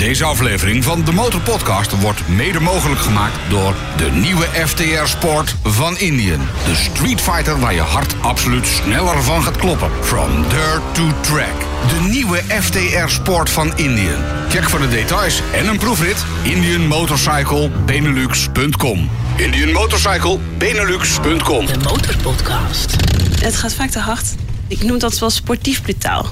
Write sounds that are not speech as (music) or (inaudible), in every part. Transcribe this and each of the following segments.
Deze aflevering van de Motor Podcast wordt mede mogelijk gemaakt door de nieuwe FTR Sport van Indian. De Street Fighter waar je hart absoluut sneller van gaat kloppen. From dirt to track. De nieuwe FTR Sport van Indian. Check voor de details en een proefrit indianmotorcyclebenelux.com. indianmotorcyclebenelux.com. De Motorpodcast. Het gaat vaak te hard. Ik noem dat wel sportief brutaal.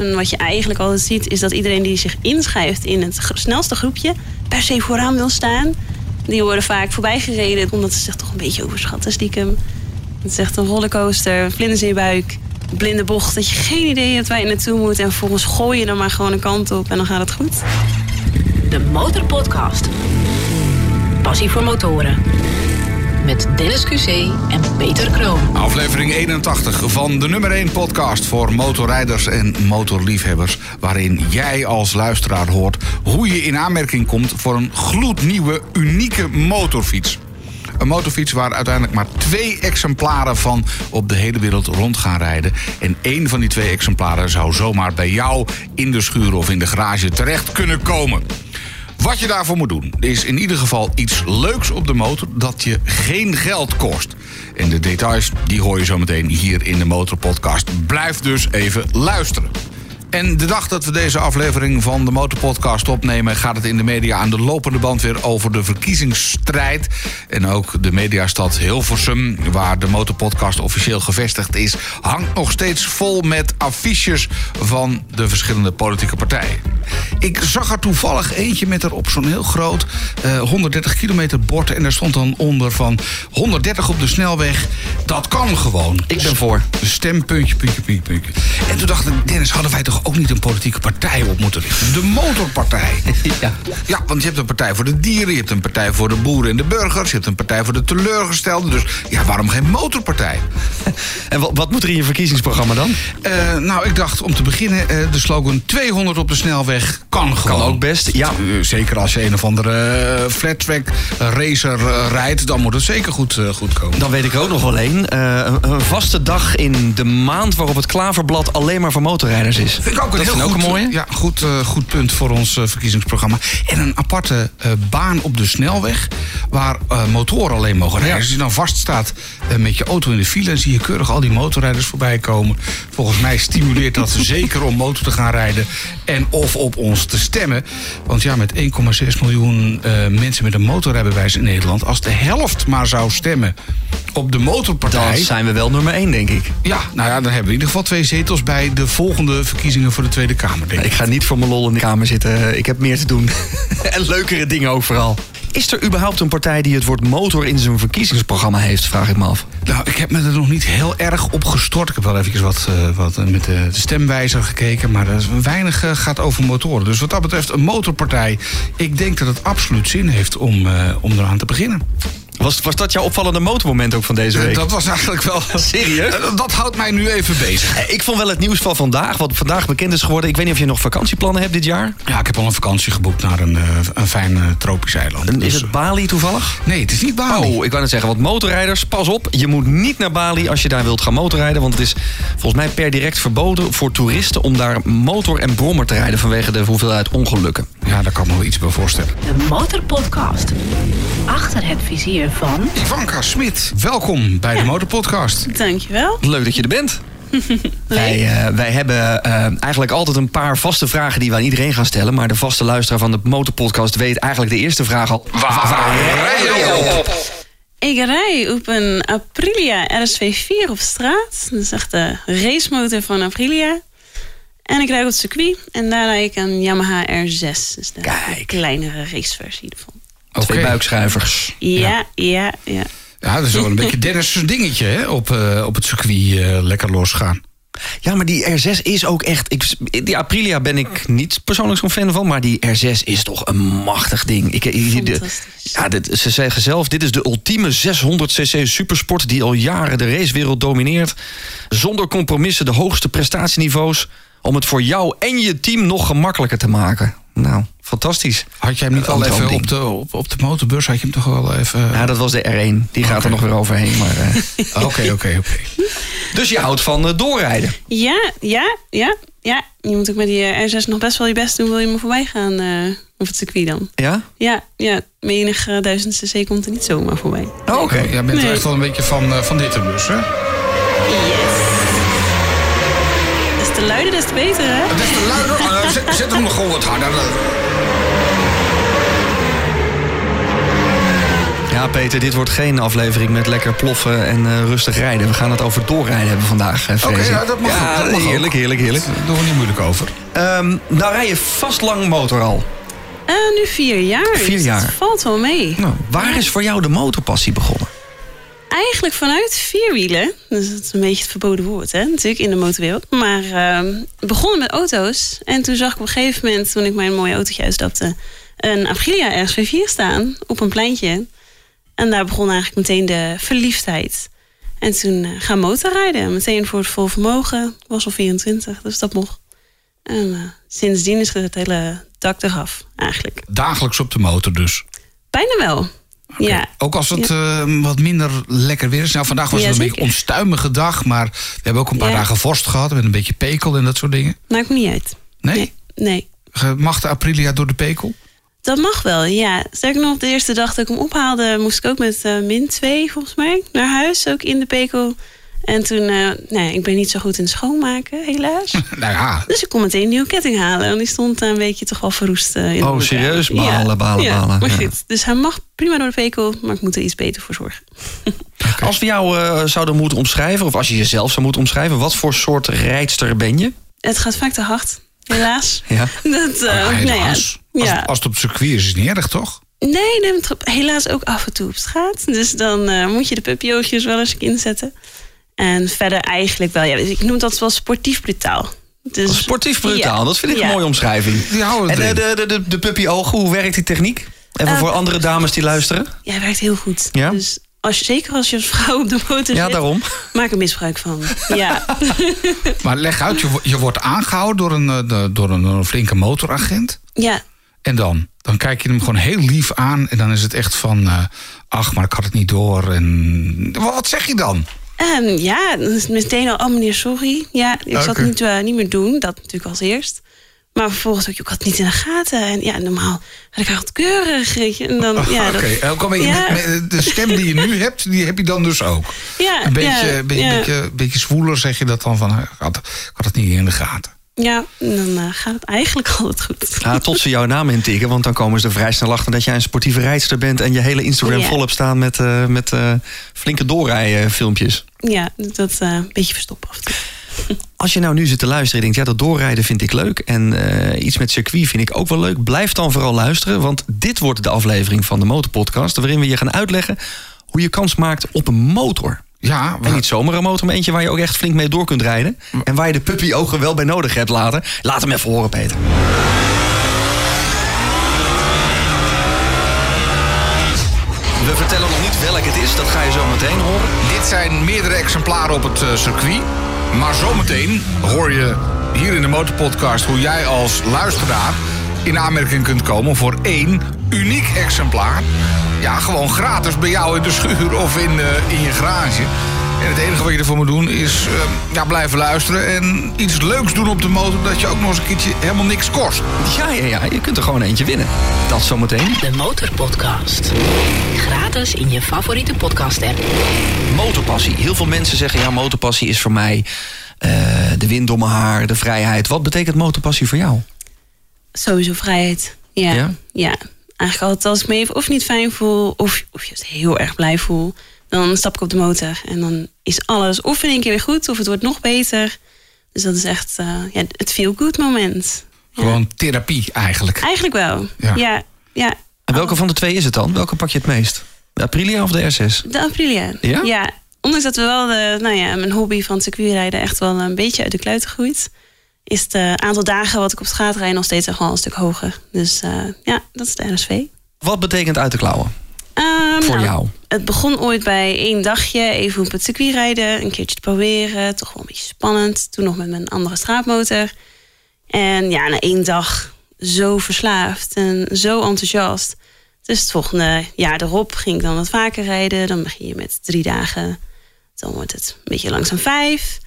En wat je eigenlijk altijd ziet, is dat iedereen die zich inschrijft in het snelste groepje, per se vooraan wil staan. Die worden vaak voorbijgereden omdat ze zich toch een beetje overschatten, stiekem. Het is echt een rollercoaster, vlinders in je buik, blinde bocht, dat je geen idee hebt waar je naartoe moet. En vervolgens gooi je dan maar gewoon een kant op en dan gaat het goed. De Motorpodcast. Passie voor motoren. Met Dennis QC en Peter Kroon. Aflevering 81 van de nummer 1 podcast voor motorrijders en motorliefhebbers. Waarin jij als luisteraar hoort hoe je in aanmerking komt voor een gloednieuwe, unieke motorfiets. Een motorfiets waar uiteindelijk maar twee exemplaren van op de hele wereld rond gaan rijden. En één van die twee exemplaren zou zomaar bij jou in de schuur of in de garage terecht kunnen komen. Wat je daarvoor moet doen, is in ieder geval iets leuks op de motor dat je geen geld kost. En de details die hoor je zo meteen hier in de Motorpodcast. Blijf dus even luisteren. En de dag dat we deze aflevering van de Motorpodcast opnemen... gaat het in de media aan de lopende band weer over de verkiezingsstrijd. En ook de mediastad Hilversum, waar de Motorpodcast officieel gevestigd is... hangt nog steeds vol met affiches van de verschillende politieke partijen. Ik zag er toevallig eentje met erop zo'n heel groot eh, 130 kilometer bord... en daar stond dan onder van 130 op de snelweg. Dat kan gewoon. Ik ben voor. Stem, puntje, puntje, puntje, puntje. En toen dacht ik, Dennis, hadden wij toch ook niet een politieke partij op moeten richten? De motorpartij. (laughs) Ja. Ja, want je hebt een partij voor de dieren, je hebt een partij voor de boeren en de burgers... je hebt een partij voor de teleurgestelden. Dus ja, waarom geen motorpartij? En wat, wat moet er in je verkiezingsprogramma dan? Eh, nou, ik dacht om te beginnen, eh, de slogan 200 op de snelweg kan gewoon. ook best, ja. Eh, zeker als je een of andere eh, flat track racer rijdt, dan moet het zeker goed, goed komen. Dan weet ik ook nog wel één. Eh, een, een vaste dag in de maand waarop het klaverblad alleen maar voor motorrijders is. Vind ik ook een dat heel vind ik goed, ook een mooie. Ja, goed, eh, goed punt voor ons eh, verkiezingsprogramma. En een aparte baan op de snelweg waar motoren alleen mogen rijden. Als je dan vaststaat met je auto in de file... en zie je keurig al die motorrijders voorbij komen. Volgens mij stimuleert dat (laughs) zeker om motor te gaan rijden... en of op ons te stemmen. Want ja, met 1,6 miljoen mensen met een motorrijbewijs in Nederland... als de helft maar zou stemmen op de motorpartij... Dan zijn we wel nummer één, denk ik. Ja, nou ja, dan hebben we in ieder geval twee zetels... bij de volgende verkiezingen voor de Tweede Kamer, denk ik. Ik ga niet voor mijn lol in de kamer zitten. Ik heb meer te doen. (laughs) en leukere dingen ook vooral. Is er überhaupt een partij die het woord motor in zijn verkiezingsprogramma heeft, vraag ik me af. Nou, ik heb me er nog niet heel erg op gestort. Ik heb wel even wat, eh, wat eh, met de stemwijzer gekeken. Maar er is weinig eh, gaat over motoren. Dus wat dat betreft, een motorpartij. Ik denk dat het absoluut zin heeft om, om eraan te beginnen. Was, was dat jouw opvallende motormoment ook van deze week? dat was eigenlijk wel. (laughs) Serieus? Eh, dat houdt mij nu even bezig. Eh, Ik vond wel het nieuws van vandaag, wat vandaag bekend is geworden. Ik weet niet of je nog vakantieplannen hebt dit jaar. Ja, ik heb al een vakantie geboekt naar een, eh, een fijn tropisch eiland. En Dus, is het Bali toevallig? Nee, het is niet Bali. Oh, ik wou net zeggen, want motorrijders, pas op. Je moet niet naar Bali als je daar wilt gaan motorrijden. Want het is volgens mij per direct verboden voor toeristen... om daar motor en brommer te rijden vanwege de hoeveelheid ongelukken. Ja, daar kan ik me wel iets bij voorstellen. De Motorpodcast. Achter het vizier van... Ivanka Smit, welkom bij de Motorpodcast. Dankjewel. Leuk dat je er bent. (laughs) Wij, eh, wij hebben eh, eigenlijk altijd een paar vaste vragen die we aan iedereen gaan stellen. Maar de vaste luisteraar van de Motorpodcast weet eigenlijk de eerste vraag al. Waar rij je op? Ik rij op een Aprilia RSV4 op straat. Dat is echt de racemotor van Aprilia. En ik rijd op het circuit. En daar rijd ik een Yamaha R6. Dus de Kijk. kleinere raceversie ervan. Twee Oké. buikschuivers. Ja, ja, ja. Ja, dat is wel een beetje (laughs) Dennis' dingetje, hè? Op, eh, op het circuit eh, lekker losgaan. Ja, maar die R6 is ook echt... Ik, die Aprilia ben ik niet persoonlijk zo'n fan van... maar die R6 is toch een machtig ding. Ik, ik- de- Fantastisch. ja, dit, ze zeggen zelf, dit is de ultieme 600cc supersport... die al jaren de racewereld domineert. Zonder compromissen de hoogste prestatieniveaus... om het voor jou en je team nog gemakkelijker te maken. Nou, fantastisch. Had jij hem niet al even droomding. op de, op, op de motorbeurs? Had je hem toch wel even... Ja, dat was de R1. Die gaat er nog weer overheen. Maar, eh, (laughs) Oké, oké, oké. (laughs) dus je houdt van eh, doorrijden. Ja, ja, ja, ja. Je moet ook met die eh, R6 nog best wel je best doen. Wil je me voorbij gaan, eh, Op het circuit dan. Ja? Ja, ja menig uh, 1000 cc komt er niet zomaar voorbij. Oh, Oké. Jij bent Nee. er echt wel een beetje van, eh, van dit bus, hè? Te luider, des te beter, hè? Is te luider. Oh, nou, zet, zet hem nog gewoon wat harder. Ja, Peter, dit wordt geen aflevering met lekker ploffen en eh, rustig rijden. We gaan het over doorrijden hebben vandaag, eh, Oké, ja, dat mag Ja, ook, dat mag ook. heerlijk, heerlijk, heerlijk. Daar doen we niet moeilijk over. Ehm, nou rij je vast lang motor al. Eh, nu vier jaar. Vier dus jaar. Dat valt wel mee. Nou, waar is voor jou de motorpassie begonnen? Eigenlijk vanuit vierwielen. Dus dat is een beetje het verboden woord, hè? Natuurlijk in de motorwereld. Maar ehm begonnen met auto's. En toen zag ik op een gegeven moment, toen ik mijn mooie autootje uitstapte... een Aprilia RSV4 staan op een pleintje. En daar begon eigenlijk meteen de verliefdheid. En toen eh, gaan motorrijden. Meteen voor het vol vermogen. Ik was al 24, dus dat mocht. En eh, sindsdien is het hele dak eraf, eigenlijk. Dagelijks op de motor dus. Bijna wel. Ja. Ook als het eh, wat minder lekker weer is. Nou, vandaag was Ja, het een zeker. beetje onstuimige dag. Maar we hebben ook een paar dagen vorst gehad. Met een beetje pekel en dat soort dingen. Maakt me niet uit. Nee? Nee. Mag de Aprilia door de pekel? Dat mag wel, ja. Sterker nog, de eerste dag dat ik hem ophaalde... moest ik ook met eh, min 2, volgens mij, naar huis. Ook in de pekel. En toen, eh, nee, ik ben niet zo goed in schoonmaken, helaas. (laughs) nou ja, dus ik kon meteen een nieuwe ketting halen. En die stond een beetje toch wel verroest eh, in de Oh, serieus? Balen, balen, ja, balen. Maar Ja. goed, dus hij mag prima door de pekel... maar ik moet er iets beter voor zorgen. (laughs) Als we jou eh, zouden moeten omschrijven, of als je jezelf zou moeten omschrijven, wat voor soort rijdster ben je? Het gaat vaak te hard, helaas. (laughs) Ja. Dat, Ah, nou. Als, ja. als het op het circuit is, is het niet erg, toch? Nee, nee, het gaat helaas ook af en toe op straat. Dus dan moet je de puppyoogjes wel eens inzetten. En verder eigenlijk wel, ja, ik noem dat wel sportief brutaal. Dus, Sportief brutaal, Ja. dat vind ik een Ja. mooie omschrijving. Die houden En het eh, de, de, de, de puppy ogen, hoe werkt die techniek? Even Eh, voor andere dames die luisteren. Ja, hij werkt heel goed. Ja? Dus als je, zeker als je als vrouw op de motor Ja, zit, daarom. maak er misbruik van. (laughs) Ja, (laughs) Maar leg uit, je, je wordt aangehouden door een, eh, de- door een, flinke motoragent. ja. En dan? Dan kijk je hem gewoon heel lief aan. En dan is het echt van... eh, ach, maar ik had het niet door. En wat wat zeg je dan? En ja, dan is het meteen al, oh meneer, sorry. Ja, ik zal Oké. het niet, eh, niet meer doen. Dat natuurlijk als eerst. Maar vervolgens ook, ik had het niet in de gaten. En ja, normaal had ik altijd keurig. En dan, ja, Oké, dat, eh, kom, Ja. met de stem die je nu hebt, die heb je dan dus ook. ja, Een beetje, ja, beetje, ja. beetje, beetje zwoeler zeg je dat dan van... Ik had, ik had het niet in de gaten. Ja, dan eh, gaat het eigenlijk (laughs) altijd goed. Ja, tot ze jouw naam intikken, want dan komen ze er vrij snel achter dat jij een sportieve rijdster bent en je hele Instagram Ja. vol hebt staan met, eh, met eh, flinke doorrijfilmpjes. Ja, dat een beetje verstoppen af. (laughs) Als je nou nu zit te luisteren en denkt, ja, dat doorrijden vind ik leuk. En iets met circuit vind ik ook wel leuk. Blijf dan vooral luisteren, want dit wordt de aflevering van de Motorpodcast. Waarin we je gaan uitleggen hoe je kans maakt op een motor. Ja, En wa- niet zomaar een motor, maar eentje waar je ook echt flink mee door kunt rijden. En waar je de puppyogen wel bij nodig hebt later. Laat hem even horen, Peter. We vertellen nog niet welk het is, dat ga je zo meteen horen. dit zijn meerdere exemplaren op het eh, circuit. Maar zometeen hoor je hier in de Motorpodcast... hoe jij als luisteraar in aanmerking kunt komen voor één uniek exemplaar. Ja, gewoon gratis bij jou in de schuur of in, eh, in je garage. En het enige wat je ervoor moet doen is eh, ja, blijven luisteren... en iets leuks doen op de motor... dat je ook nog eens een keertje helemaal niks kost. Ja, ja, ja, je kunt er gewoon eentje winnen. Dat zometeen. De Motorpodcast. Gratis in je favoriete podcast-app. Motorpassie. Heel veel mensen zeggen, ja, motorpassie is voor mij eh, de wind door mijn haar, de vrijheid. Wat betekent motorpassie voor jou? Sowieso vrijheid. Ja. Ja? ja. Eigenlijk altijd als ik me even of niet fijn voel... of, of juist heel erg blij voel... dan stap ik op de motor. En dan is alles of in één keer weer goed... of het wordt nog beter. Dus dat is echt eh, ja, het feel-good moment. Ja. Gewoon therapie eigenlijk. Eigenlijk wel. Ja. Ja. ja, En welke van de twee is het dan? Welke pak je het meest? De Aprilia of de R6? De Aprilia. Ja? Ondanks dat we wel de, nou ja, mijn hobby van circuitrijden echt wel een beetje uit de kluiten groeit, is het eh, aantal dagen wat ik op straat rijd nog steeds wel een stuk hoger. Dus eh, ja, dat is de RSV. Wat betekent uit de klauwen? Ehm, Voor nou, jou? Het begon ooit bij één dagje, even op het circuit rijden, een keertje te proberen. Toch wel een beetje spannend. Toen nog met mijn andere straatmotor. En ja, na één dag zo verslaafd en zo enthousiast. Dus het volgende jaar erop ging ik dan wat vaker rijden. Dan begin je met drie dagen. Dan wordt het een beetje langzaam vijf.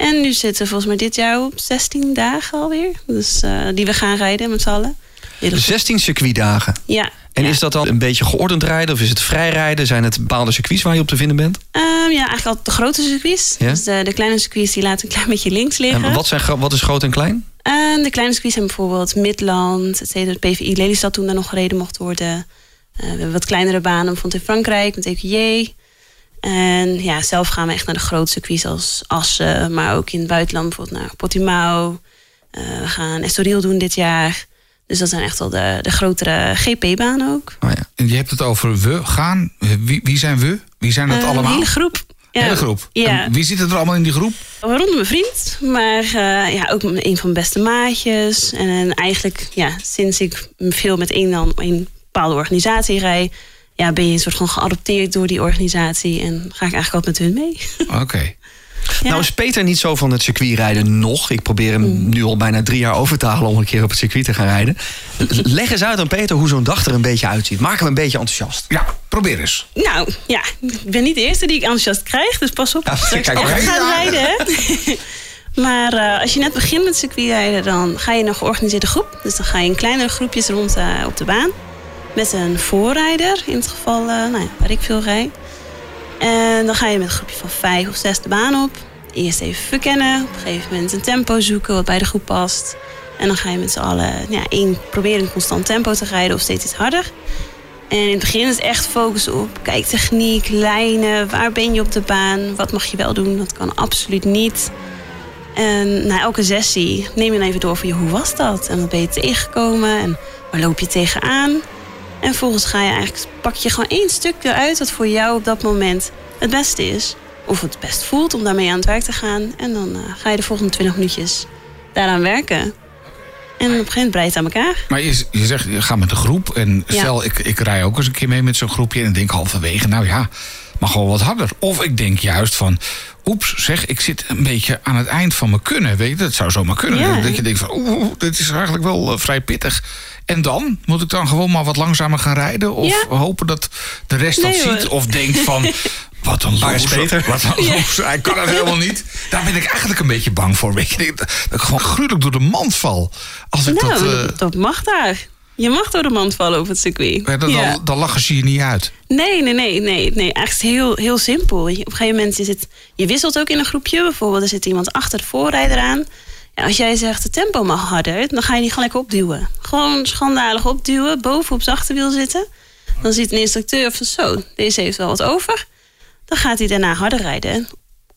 En nu zitten we volgens mij dit jaar op 16 dagen alweer. Dus eh, die we gaan rijden met z'n allen. Hele goed. 16 circuitdagen. Ja. En ja. is dat dan een beetje geordend rijden of is het vrij rijden? Zijn het bepaalde circuits waar je op te vinden bent? Ehm, ja, eigenlijk altijd de grote circuits. Ja? Dus de, de kleine circuits die laten een klein beetje links liggen. En wat, zijn, wat is groot en klein? Ehm, de kleine circuits zijn bijvoorbeeld Midland, het het PVI Lelystad toen daar nog gereden mocht worden. Eh, we hebben wat kleinere banen, bijvoorbeeld in Frankrijk met EQJ. En ja, zelf gaan we echt naar de grote circuits als Assen, maar ook in het buitenland bijvoorbeeld naar Portimao. Eh, we gaan Estoril doen dit jaar. Dus dat zijn echt wel de, de grotere GP-banen ook. Oh ja. En je hebt het over we gaan. Wie, wie zijn we? Wie zijn dat Eh, allemaal? Een hele groep. Ja. Hele groep. Ja. En wie zit er allemaal in die groep? Waaronder mijn vriend, maar eh, ja, ook een van mijn beste maatjes. En eigenlijk, ja, sinds ik veel met één dan in een bepaalde organisatie rij, ja, ben je een soort van geadopteerd door die organisatie en ga ik eigenlijk altijd met hun mee. (laughs) Oké. Ja. Nou is Peter niet zo van het circuitrijden nog. Ik probeer hem Mm. nu al bijna drie jaar over te halen om een keer op het circuit te gaan rijden. (laughs) Leg eens uit aan Peter hoe zo'n dag er een beetje uitziet. Maak hem een beetje enthousiast. Ja, probeer eens. Nou, ja, ik ben niet de eerste die ik enthousiast krijg, dus pas op. Ja, straks kijk, echt oké. gaan Ja. rijden, hè. (laughs) Maar eh, als je net begint met circuitrijden, dan ga je in een georganiseerde groep. Dus dan ga je in kleinere groepjes rond eh, op de baan. Met een voorrijder, in het geval eh, nou ja, waar ik veel rijd. En dan ga je met een groepje van vijf of zes de baan op. Eerst even verkennen, op een gegeven moment een tempo zoeken wat bij de groep past. En dan ga je met z'n allen ja, één, proberen een constant tempo te rijden of steeds iets harder. En in het begin is echt focussen op kijktechniek, lijnen, waar ben je op de baan, wat mag je wel doen, wat kan absoluut niet. En na elke sessie neem je dan even door van je, hoe was dat? En wat ben je tegengekomen en waar loop je tegenaan? En vervolgens ga je eigenlijk, pak je gewoon één stuk eruit wat voor jou op dat moment het beste is. Of het best voelt om daarmee aan het werk te gaan. En dan eh, ga je de volgende 20 minuutjes daaraan werken. En op een gegeven moment breidt het aan elkaar. Maar je, je zegt, je gaat met de groep. En Ja. stel, ik, ik rij ook eens een keer mee met zo'n groepje. En denk halverwege, nou ja, mag wel wat harder. Of ik denk juist van, oeps, zeg, ik zit een beetje aan het eind van mijn kunnen. Weet je, dat zou zomaar kunnen. Ja. Dat je denkt van, oeh, dit is eigenlijk wel eh, vrij pittig. En dan? Moet ik dan gewoon maar wat langzamer gaan rijden? Of Ja. hopen dat de rest Nee, dat hoor. ziet? Of denkt van, (laughs) wat een is loser, Peter? Wat een (laughs) loser, hij kan het helemaal niet. Daar ben ik eigenlijk een beetje bang voor. Weet je, dat dat ik gewoon gruwelijk door de mand val. Als ik Nou, dat... eh, dat, mag daar. Je mag door de mand vallen op het circuit. ja, dan, Ja. dan, lachen ze je niet uit. Nee, nee, nee, nee, nee. Eigenlijk is het heel, heel simpel. Op een gegeven moment je zit, je wisselt ook in een groepje. Bijvoorbeeld, er zit iemand achter de voorrijder aan. Als jij zegt de tempo mag harder, dan ga je die lekker opduwen. Gewoon schandalig opduwen, boven op zijn achterwiel zitten. Dan ziet een instructeur van zo, deze heeft wel wat over. Dan gaat hij daarna harder rijden.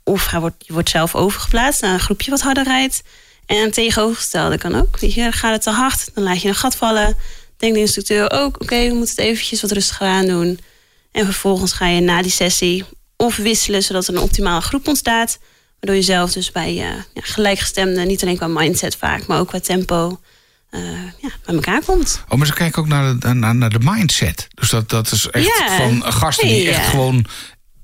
Of hij wordt, je wordt zelf overgeplaatst naar een groepje wat harder rijdt. En tegenovergestelde kan ook. Weet gaat het te hard, dan laat je een gat vallen. Denkt de instructeur ook, oké, we moeten het eventjes wat rustiger aan doen. En vervolgens ga je na die sessie of wisselen, zodat er een optimale groep ontstaat. Waardoor je zelf dus bij eh, ja, gelijkgestemden, niet alleen qua mindset vaak, maar ook qua tempo, eh, ja, bij elkaar komt. Oh, maar ze kijken ook naar de, naar, naar de mindset. Dus dat, dat is echt van gasten die echt gewoon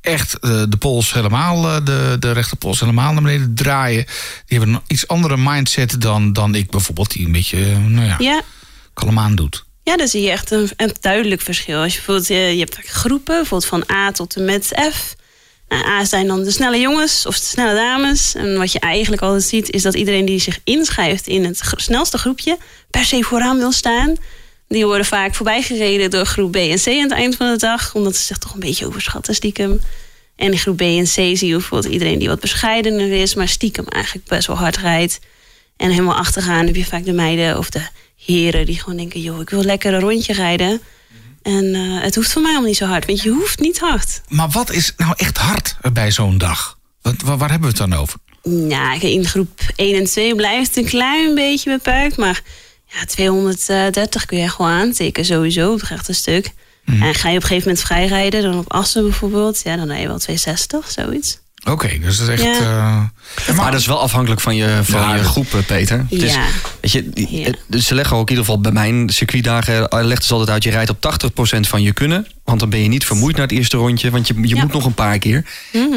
echt eh, de pols helemaal, de, de rechterpols helemaal naar beneden draaien. Die hebben een iets andere mindset dan, dan ik bijvoorbeeld, die een beetje, nou ja, Ja, kalm aan doet. Ja, dan zie je echt een, een duidelijk verschil. Als je bijvoorbeeld, eh, je hebt groepen, bijvoorbeeld van A tot en met F. Nou, A zijn dan de snelle jongens of de snelle dames. En wat je eigenlijk altijd ziet, is dat iedereen die zich inschrijft in het snelste groepje, per se vooraan wil staan. Die worden vaak voorbijgereden door groep B en C aan het eind van de dag, omdat ze zich toch een beetje overschatten stiekem. En in groep B en C zie je bijvoorbeeld iedereen die wat bescheidener is, maar stiekem eigenlijk best wel hard rijdt. En helemaal achteraan heb je vaak de meiden of de heren die gewoon denken: joh, ik wil lekker een rondje rijden. En eh, het hoeft voor mij allemaal niet zo hard, want je hoeft niet hard. Maar wat is nou echt hard bij zo'n dag? Wat, waar, waar hebben we het dan over? Ja, in groep 1 en 2 blijft het een klein beetje beperkt, maar ja, 230 kun je gewoon aantikken sowieso op het rechte stuk. En ga je op een gegeven moment vrijrijden, dan op Assen bijvoorbeeld, ja, dan rij je wel 260, zoiets. Oké, dus dat is echt... Ja. eh, Maar dat is wel afhankelijk van je, van Ja, je groep, Peter. Het is- Ja. weet je, dus ze leggen ook in ieder geval bij mijn circuitdagen... eh, legt ze altijd uit, je rijdt op 80% van je kunnen. Want dan ben je niet vermoeid na het eerste rondje. Want je, je Ja. Mhm. moet nog een paar keer.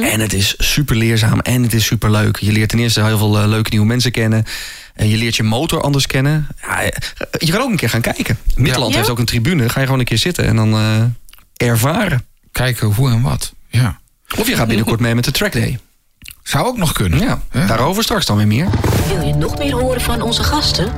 En het is super leerzaam en het is super leuk. Je leert ten eerste heel veel eh, leuke nieuwe mensen kennen. En je leert je motor anders kennen. Ja, je kan ook een keer gaan kijken. Midland Ja. heeft ook een tribune. Ga je gewoon een keer zitten en dan eh, ervaren. kijken hoe en wat. Ja. Of je gaat binnenkort mee met de trackday. Zou ook nog kunnen. Ja, daarover straks dan weer meer. Wil je nog meer horen van onze gasten?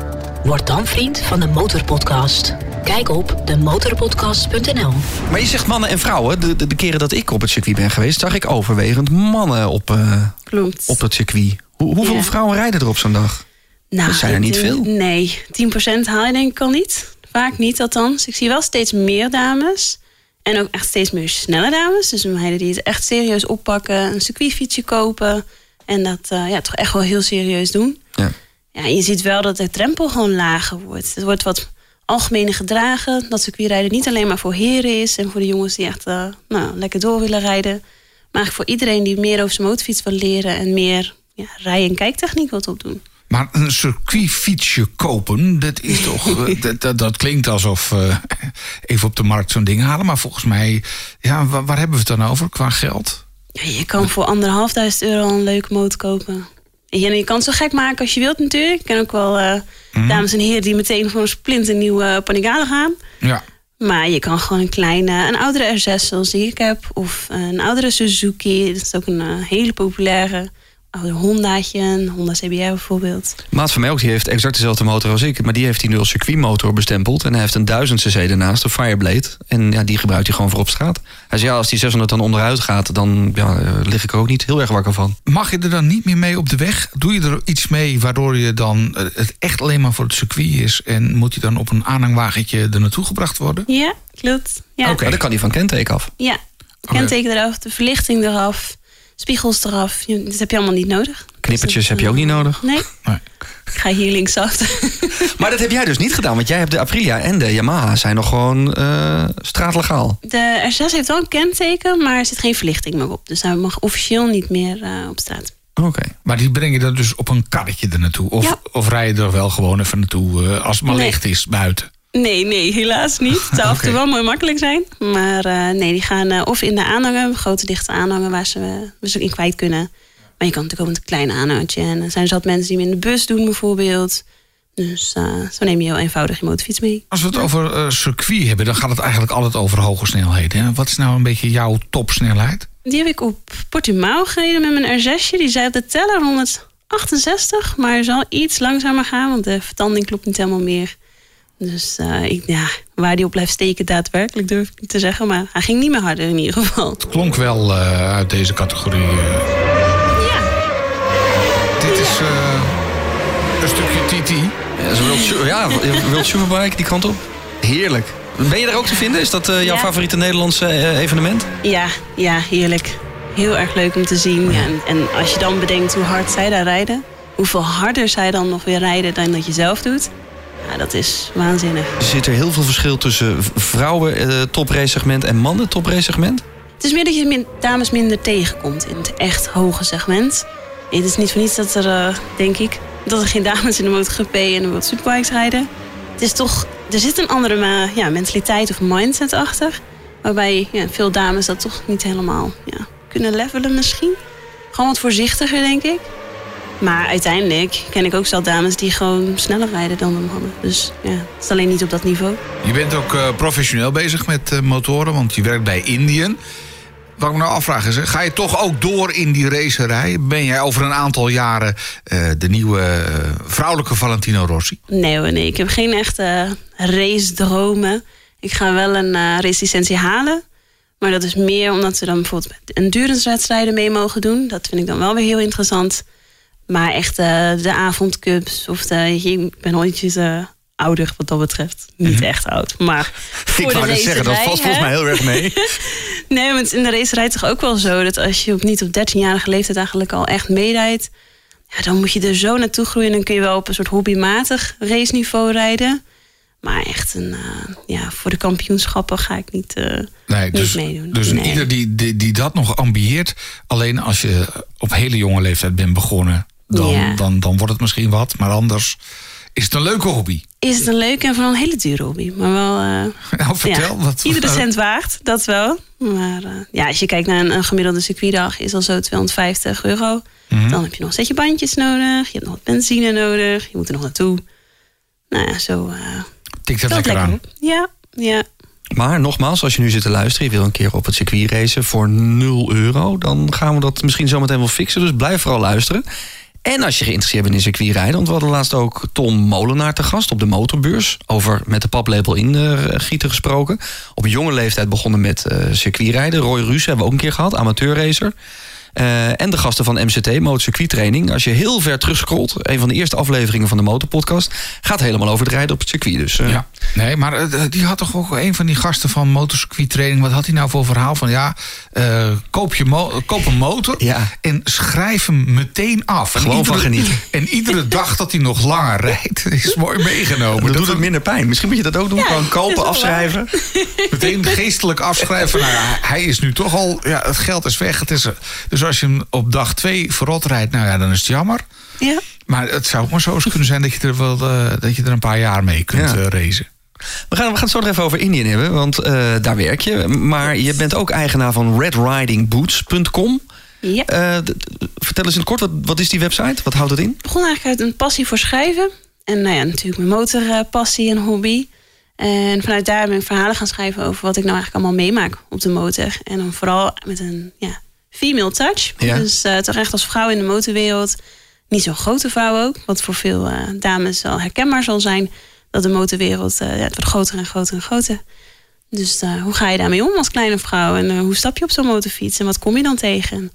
Word dan vriend van de Motorpodcast. Kijk op demotorpodcast.nl. Maar je zegt mannen en vrouwen. De, de, de keren dat ik op het circuit ben geweest, zag ik overwegend mannen op, eh, Klopt. op dat circuit. Hoe, hoeveel Ja. vrouwen rijden er op zo'n dag? Nou, Dat zijn er niet veel. Nee, 10% haal je denk ik al niet. Vaak niet althans. Ik zie wel steeds meer dames. En ook echt steeds meer snelle dames. Dus meiden die het echt serieus oppakken. Een circuitfietsje kopen. En dat eh, ja, toch echt wel heel serieus doen. Ja. Ja, en je ziet wel dat de drempel gewoon lager wordt. Het wordt wat algemener gedragen. Dat circuitrijden niet alleen maar voor heren is. En voor de jongens die echt eh, nou, lekker door willen rijden. Maar eigenlijk voor iedereen die meer over zijn motorfiets wil leren. En meer ja, rij- en kijktechniek wil opdoen. Maar een circuitfietsje kopen, dat is (laughs) toch. eh, dat, dat, dat klinkt alsof. eh, even op de markt zo'n ding halen. Maar volgens mij. Ja, waar, waar hebben we het dan over qua geld? Ja, je kan voor anderhalfduizend euro een leuke motor kopen. En je, je kan het zo gek maken als je wilt natuurlijk. Ik ken ook wel eh, dames en heren die meteen voor een splinternieuwe Panigale gaan. Ja. Maar je kan gewoon een kleine, een oudere R6 zoals die ik heb. Of een oudere Suzuki. Dat is ook een hele populaire oude Hondaatje. Een Honda CBR bijvoorbeeld. Maat van mij ook, die heeft exact dezelfde motor als ik. Maar die heeft hij nu als circuitmotor bestempeld. En hij heeft een 1000 cc ernaast, een Fireblade. En ja, die gebruikt hij gewoon voor op straat. Hij zei, ja, als die 600 dan onderuit gaat... dan ja, eh, lig ik er ook niet heel erg wakker van. Mag je er dan niet meer mee op de weg? Doe je er iets mee waardoor je dan eh, het echt alleen maar voor het circuit is? En moet je dan op een aanhangwagentje er naartoe gebracht worden? Ja, klopt. Ja, Oké. Dan kan hij van kenteken af. ja. Kenteken eraf, de verlichting eraf. Spiegels eraf. Dat heb je allemaal niet nodig. Knippertjes Dus dat, heb je ook niet nodig. Nee, Nee. ik ga hier linksaf. (laughs) Maar dat heb jij dus niet gedaan. Want jij hebt de Aprilia en de Yamaha zijn nog gewoon eh, straatlegaal. De R6 heeft wel een kenteken, maar er zit geen verlichting meer op. Dus hij mag officieel niet meer eh, op straat. Oké. Maar die breng je dan dus op een karretje er naartoe? Of, Ja. of rij je er wel gewoon even naartoe eh, als het maar Nee. licht is buiten? Nee, nee, helaas niet. Het zou af en toe wel mooi makkelijk zijn. Maar eh, nee, die gaan eh, of in de aanhanger, grote dichte aanhanger waar ze, eh, waar ze in kwijt kunnen. Maar je kan natuurlijk ook met een klein aanhangertje. En er zijn zat mensen die hem in de bus doen bijvoorbeeld. Dus zo neem je heel eenvoudig je motorfiets mee. Als we het over circuit hebben, dan gaat het eigenlijk altijd over hoge snelheden. hè? Wat is nou een beetje jouw topsnelheid? Die heb ik op Portimao gereden met mijn R6. Die zei op de teller 168, maar zal iets langzamer gaan, want de vertanding klopt niet helemaal meer. Dus eh, ik, ja, waar die op blijft steken daadwerkelijk durf ik niet te zeggen, maar hij ging niet meer harder in ieder geval. Klonk wel eh, uit deze categorie. eh. Ja, Dit is eh, een stukje TT. Ja, zo World, Superbike die kant op. Heerlijk. Ben je daar ook te vinden? Is dat eh, jouw Ja. favoriete Nederlandse eh, evenement? ja, ja, heerlijk. Heel erg leuk om te zien. Ja, en, en als je dan bedenkt hoe hard zij daar rijden, hoeveel harder zij dan nog weer rijden dan dat je zelf doet, ja, dat is waanzinnig. Er zit er heel veel verschil tussen vrouwen eh, toprace segment en mannen toprace segment. Het is meer dat je min- dames minder tegenkomt in het echt hoge segment. Het is niet voor niets dat er, eh, denk ik, dat er geen dames in de MotoGP en de Superbikes rijden. Het is toch, er zit een andere ma- ja, mentaliteit of mindset achter. Waarbij ja, veel dames dat toch niet helemaal ja, kunnen levelen misschien. Gewoon wat voorzichtiger, denk ik. Maar uiteindelijk ken ik ook zelf dames die gewoon sneller rijden dan de mannen. Dus ja, het is alleen niet op dat niveau. Je bent ook eh, professioneel bezig met eh, motoren, want je werkt bij Indian. Wat ik me nou afvraag is, ga je toch ook door in die racerij? Ben jij over een aantal jaren eh, de nieuwe vrouwelijke Valentino Rossi? Nee hoor, nee. Ik heb geen echte race-dromen. Ik ga wel een eh race-licentie halen. Maar dat is meer omdat we dan bijvoorbeeld endurance-wedstrijden mee mogen doen. Dat vind ik dan wel weer heel interessant. Maar echt eh, de avondcups of de... Ik ben ooitjes eh, ouder wat dat betreft. Niet echt oud, maar (laughs) voor de racerij, hè? heel erg mee. (laughs) Nee, want in de racerij toch ook wel zo... dat als je op, niet op 13-jarige leeftijd eigenlijk al echt meerijdt... Ja, dan moet je er zo naartoe groeien. En dan kun je wel op een soort hobbymatig raceniveau rijden. Maar echt een, eh, ja, voor de kampioenschappen ga ik niet, Nee, niet dus, meedoen. dus Nee. ieder die, die, die dat nog ambieert... alleen als je op hele jonge leeftijd bent begonnen... dan, Ja. dan, dan wordt het misschien wat. Maar anders is het een leuke hobby. Is het een leuke en vooral een hele dure hobby. Maar wel... eh, (laughs) Nou, vertel. ja, wat, iedere cent waard, dat wel. Maar eh, ja, als je kijkt naar een, een gemiddelde circuitdag... is al zo 250 euro. Mhm. Dan heb je nog een setje bandjes nodig. Je hebt nog wat benzine nodig. Je moet er nog naartoe. Nou ja, zo... eh Tikt dat lekker aan. op. Ja, ja. Maar nogmaals, als je nu zit te luisteren, je wil een keer op het circuit racen voor 0 euro, dan gaan we dat misschien zometeen wel fixen. Dus blijf vooral luisteren. En als je geïnteresseerd bent in circuitrijden... want we hadden laatst ook Tom Molenaar te gast op de motorbeurs... over met de paplepel ingieten gesproken. Op jonge leeftijd begonnen met uh, circuitrijden. Roy Ruus hebben we ook een keer gehad, amateurracer... Uh, en de gasten van MCT, Motor Training. Als je heel ver terugscrollt, een van de eerste afleveringen van de Motorpodcast... gaat helemaal over het rijden op het circuit. Dus, uh... ja, nee, maar uh, die had toch ook een van die gasten van Motor Training... wat had hij nou voor verhaal van... ja, koop, je koop een motor ja. en schrijf hem meteen af. Gewoon en van genieten. (laughs) En iedere dag dat hij nog langer rijdt, (laughs) is mooi meegenomen. Dat, dat doet het minder pijn. Misschien moet je dat ook doen, ja, gewoon kopen, afschrijven. (laughs) Meteen geestelijk afschrijven. Nou hij is nu toch al... Ja, het geld is weg. Het is, dus als je hem op dag twee verrot rijdt, nou ja, dan is het jammer. Ja. Maar het zou maar zo eens kunnen zijn dat je er, wel, uh, dat je er een paar jaar mee kunt ja. uh, racen. We gaan, we gaan het zo nog even over Indië hebben, want uh, daar werk je. Maar je bent ook eigenaar van redridingboots.com. Ja. vertel eens in het kort, wat, wat is die website? Wat houdt het in? Ik begon eigenlijk uit een passie voor schrijven. En nou ja, natuurlijk mijn motorpassie en hobby. En vanuit daar ben ik verhalen gaan schrijven over wat ik nou eigenlijk allemaal meemaak op de motor. En dan vooral met een ja, female touch. Ja. Dus uh, toch echt als vrouw in de motorwereld. Niet zo'n grote vrouw ook. Wat voor veel uh, dames wel herkenbaar zal zijn. Dat de motorwereld uh, ja, het wordt groter en groter en groter. Dus hoe ga je daarmee om als kleine vrouw? En hoe stap je op zo'n motorfiets? En wat kom je dan tegen?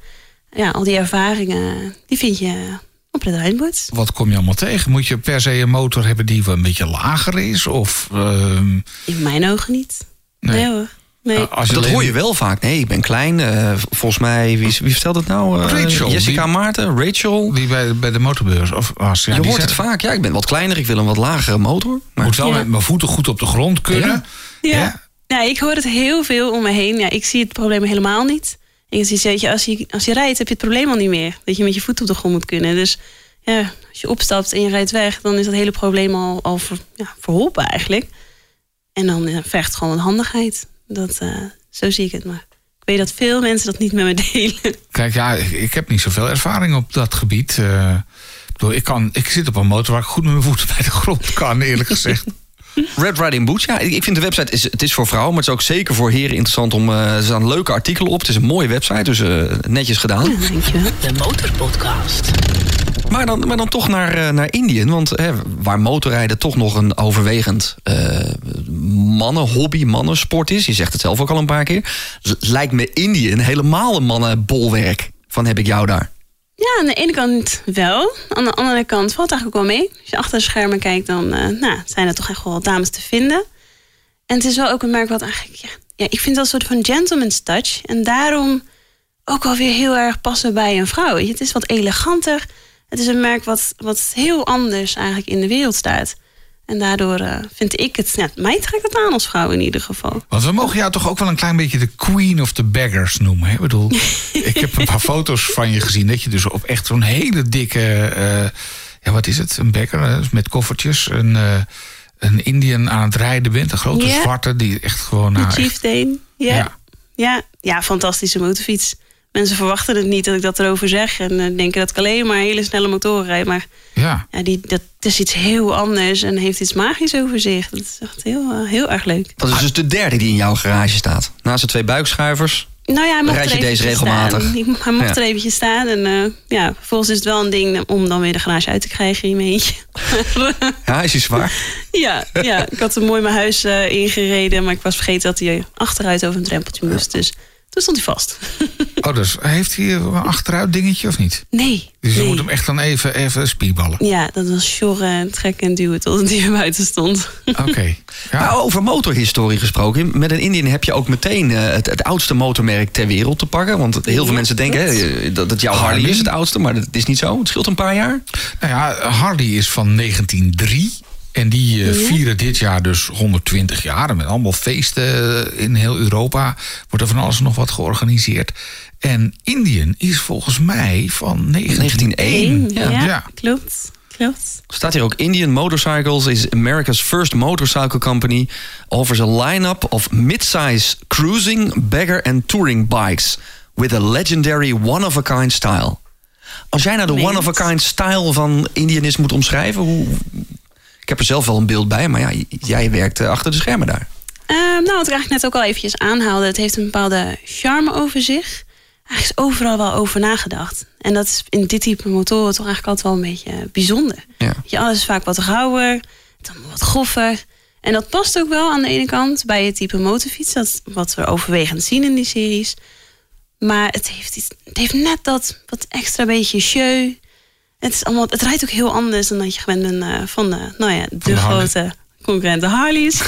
Ja, al die ervaringen, die vind je op de Rijnboot. Wat kom je allemaal tegen? Moet je per se een motor hebben die wel een beetje lager is? Of, ehm, In mijn ogen niet. Nee, nee hoor. Nee. Als dat alleen... hoor je wel vaak. Nee, ik ben klein. Uh, volgens mij, wie, wie vertelt het nou? Uh, Rachel. Jessica die, Maarten, Rachel. Die bij, bij de motorbeurs. Of, als, ja, je hoort zijn... het vaak. Ja, ik ben wat kleiner. Ik wil een wat lagere motor. Maar... Moet wel ja. met mijn voeten goed op de grond kunnen. Ja. ja. ja. ik hoor het heel veel om me heen. Ja, ik zie het probleem helemaal niet. Ik zie, weet je, als, je, als je rijdt, heb je het probleem al niet meer. Dat je met je voeten op de grond moet kunnen. Dus ja, als je opstapt en je rijdt weg, dan is dat hele probleem al, al ver, ja, verholpen eigenlijk. En dan ja, vergt gewoon wat handigheid. Dat, uh, zo zie ik het maar. Ik weet dat veel mensen dat niet met me delen. Kijk, ja, ik heb niet zoveel ervaring op dat gebied. Uh, ik, kan, ik zit op een motor waar ik goed met mijn voeten bij de grond kan, eerlijk gezegd. (laughs) Red Riding Boots, ja, ik vind de website, is, het is voor vrouwen, maar het is ook zeker voor heren interessant om, uh, er staan leuke artikelen op. Het is een mooie website, dus uh, netjes gedaan. Ja, dankjewel. De Motorpodcast. Maar dan, maar dan toch naar, uh, naar Indië. Want hè, waar motorrijden toch nog een overwegend uh, mannenhobby, mannensport is. Je zegt het zelf ook al een paar keer. Lijkt me Indië een helemaal een mannenbolwerk. Van heb ik jou daar. Ja, aan de ene kant wel. Aan de andere kant valt het eigenlijk wel mee. Als je achter de schermen kijkt, dan uh, nou, zijn er toch echt wel dames te vinden. En het is wel ook een merk wat eigenlijk... Ja, ja, ik vind dat een soort van gentleman's touch. En daarom ook alweer heel erg passen bij een vrouw. Het is wat eleganter. Het is een merk wat, wat heel anders eigenlijk in de wereld staat. En daardoor uh, vind ik het, ja, mij trekt het aan als vrouw in ieder geval. Want we mogen jou toch ook wel een klein beetje de queen of the beggars noemen. Hè? Ik bedoel, (laughs) ik heb een paar foto's van je gezien dat je dus op echt zo'n hele dikke, uh, ja wat is het, een bagger met koffertjes, een, uh, een Indian aan het rijden bent. Een grote zwarte die echt gewoon... Nou, Chief echt- Dane. Ja. Ja. Ja. Ja. fantastische motorfiets. Mensen verwachten het niet dat ik dat erover zeg. En eh, denken dat ik alleen maar hele snelle motoren rijd. Maar ja. ja, die, dat is iets heel anders en heeft iets magisch over zich. Dat is echt heel, eh, heel erg leuk. Dat is dus de derde die in jouw garage staat. Naast de twee buikschuivers. Nou ja, hij mocht Rijd er je deze eventjes regelmatig? Staan. Ik- Hij mocht Ja. er eventjes staan. En eh, ja, vervolgens is het wel een ding om dan weer de garage uit te krijgen in mijn eentje. (laughs) Ja, is hij zwaar? ja, ja, ik had hem mooi mijn huis eh, ingereden. Maar ik was vergeten dat hij achteruit over een drempeltje moest. Dus toen stond hij vast. (laughs) Oh, dus heeft hij een achteruit dingetje of niet? nee. Dus je nee. moet hem echt dan even, even spierballen. Ja, dat was sjorren en trekken en duwen tot (laughs) hij er buiten stond. Oké. (laughs) Ja. Maar over motorhistorie gesproken. Met een Indian heb je ook meteen eh, het, het oudste motormerk ter wereld te pakken. Want heel veel Ja, mensen denken hè, dat, dat jouw Harley Harley. is het oudste. Maar dat is niet zo. Het scheelt een paar jaar. Nou ja, Harley is van 1903. En die eh, vieren dit jaar dus 120 jaar. Met allemaal feesten in heel Europa. Wordt er van alles en nog wat georganiseerd. En Indian is volgens mij van 1901. 1901. ja, Ja. klopt. Klopt. Staat hier ook Indian Motorcycles is America's first motorcycle company. Offers a line-up of mid-size cruising, bagger en touring bikes. With a legendary one-of-a-kind style. Als jij nou de one-of-a-kind style van Indian is moet omschrijven... Hoe... Ik heb er zelf wel een beeld bij, maar ja, jij werkt eh, achter de schermen daar. Ehm, nou, wat ik eigenlijk net ook al eventjes aanhaalde. Het heeft een bepaalde charme over zich. eigenlijk is overal wel over nagedacht. En dat is in dit type motoren toch eigenlijk altijd wel een beetje bijzonder. Ja. Weet Je, alles is vaak wat rauwer, dan wat groffer. En dat past ook wel aan de ene kant bij het type motorfiets, dat wat we overwegend zien in die series. Maar het heeft, iets, het heeft net dat wat extra beetje show. Het, is allemaal, het rijdt ook heel anders dan dat je gewend bent eh, van de, nou ja, de, de Harley. grote concurrent, de Harleys.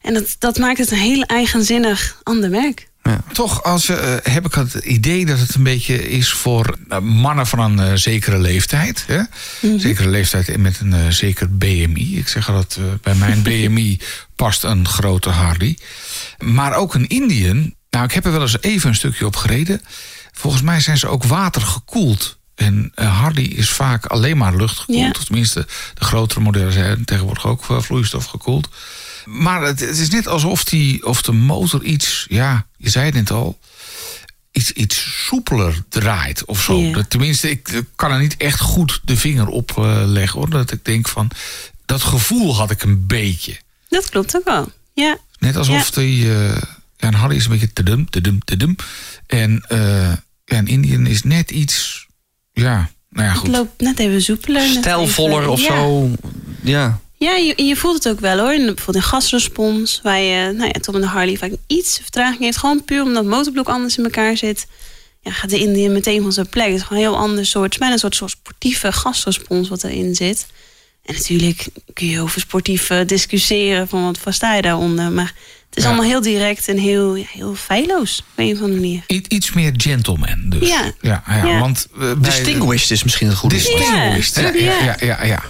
En dat, dat maakt het een heel eigenzinnig ander merk. Toch als, eh, heb ik het idee dat het een beetje is voor eh, mannen van een zekere leeftijd. Hè? Zekere leeftijd en met een zeker BMI. Ik zeg dat bij mijn (laughs) BMI past een grote Harley. Maar ook een Indian. Nou, ik heb er wel eens even een stukje op gereden. Volgens mij zijn ze ook watergekoeld. En eh, Harley is vaak alleen maar luchtgekoeld. Ja. Tenminste, de grotere modellen zijn tegenwoordig ook eh, vloeistof gekoeld. Maar het, het is net alsof die, of de motor iets, ja, je zei het net al, iets, iets soepeler draait of zo. Ja. Tenminste, ik kan er niet echt goed de vinger op eh, leggen hoor. Dat ik denk van, dat gevoel had ik een beetje. Dat klopt ook wel. Ja, Net alsof die, eh, ja, een Harley is een beetje te dum, te dum, te dum. En ja, een Indian is net iets, ja, nou ja het goed. loopt net even soepeler. Stijlvoller of ja. zo. Ja. Ja, je, je voelt het ook wel hoor. In, bijvoorbeeld in gasrespons, waar je, nou ja, toch met de Harley vaak iets vertraging heeft. Gewoon puur omdat het motorblok anders in elkaar zit. Ja, gaat de Indian meteen van zijn plek. Het is gewoon een heel ander soort, het bijna een soort, soort sportieve gasrespons wat erin zit. En natuurlijk kun je over sportief eh, discussiëren van wat sta je daaronder. Maar het is Ja. allemaal heel direct en heel, heel feilloos op een of andere manier. I- iets meer gentleman dus. Ja. ja, ja, Ja. Want, eh, Distinguished is misschien het goede woord. Distinguished. Ja, Ja, ja, ja. ja, ja, ja.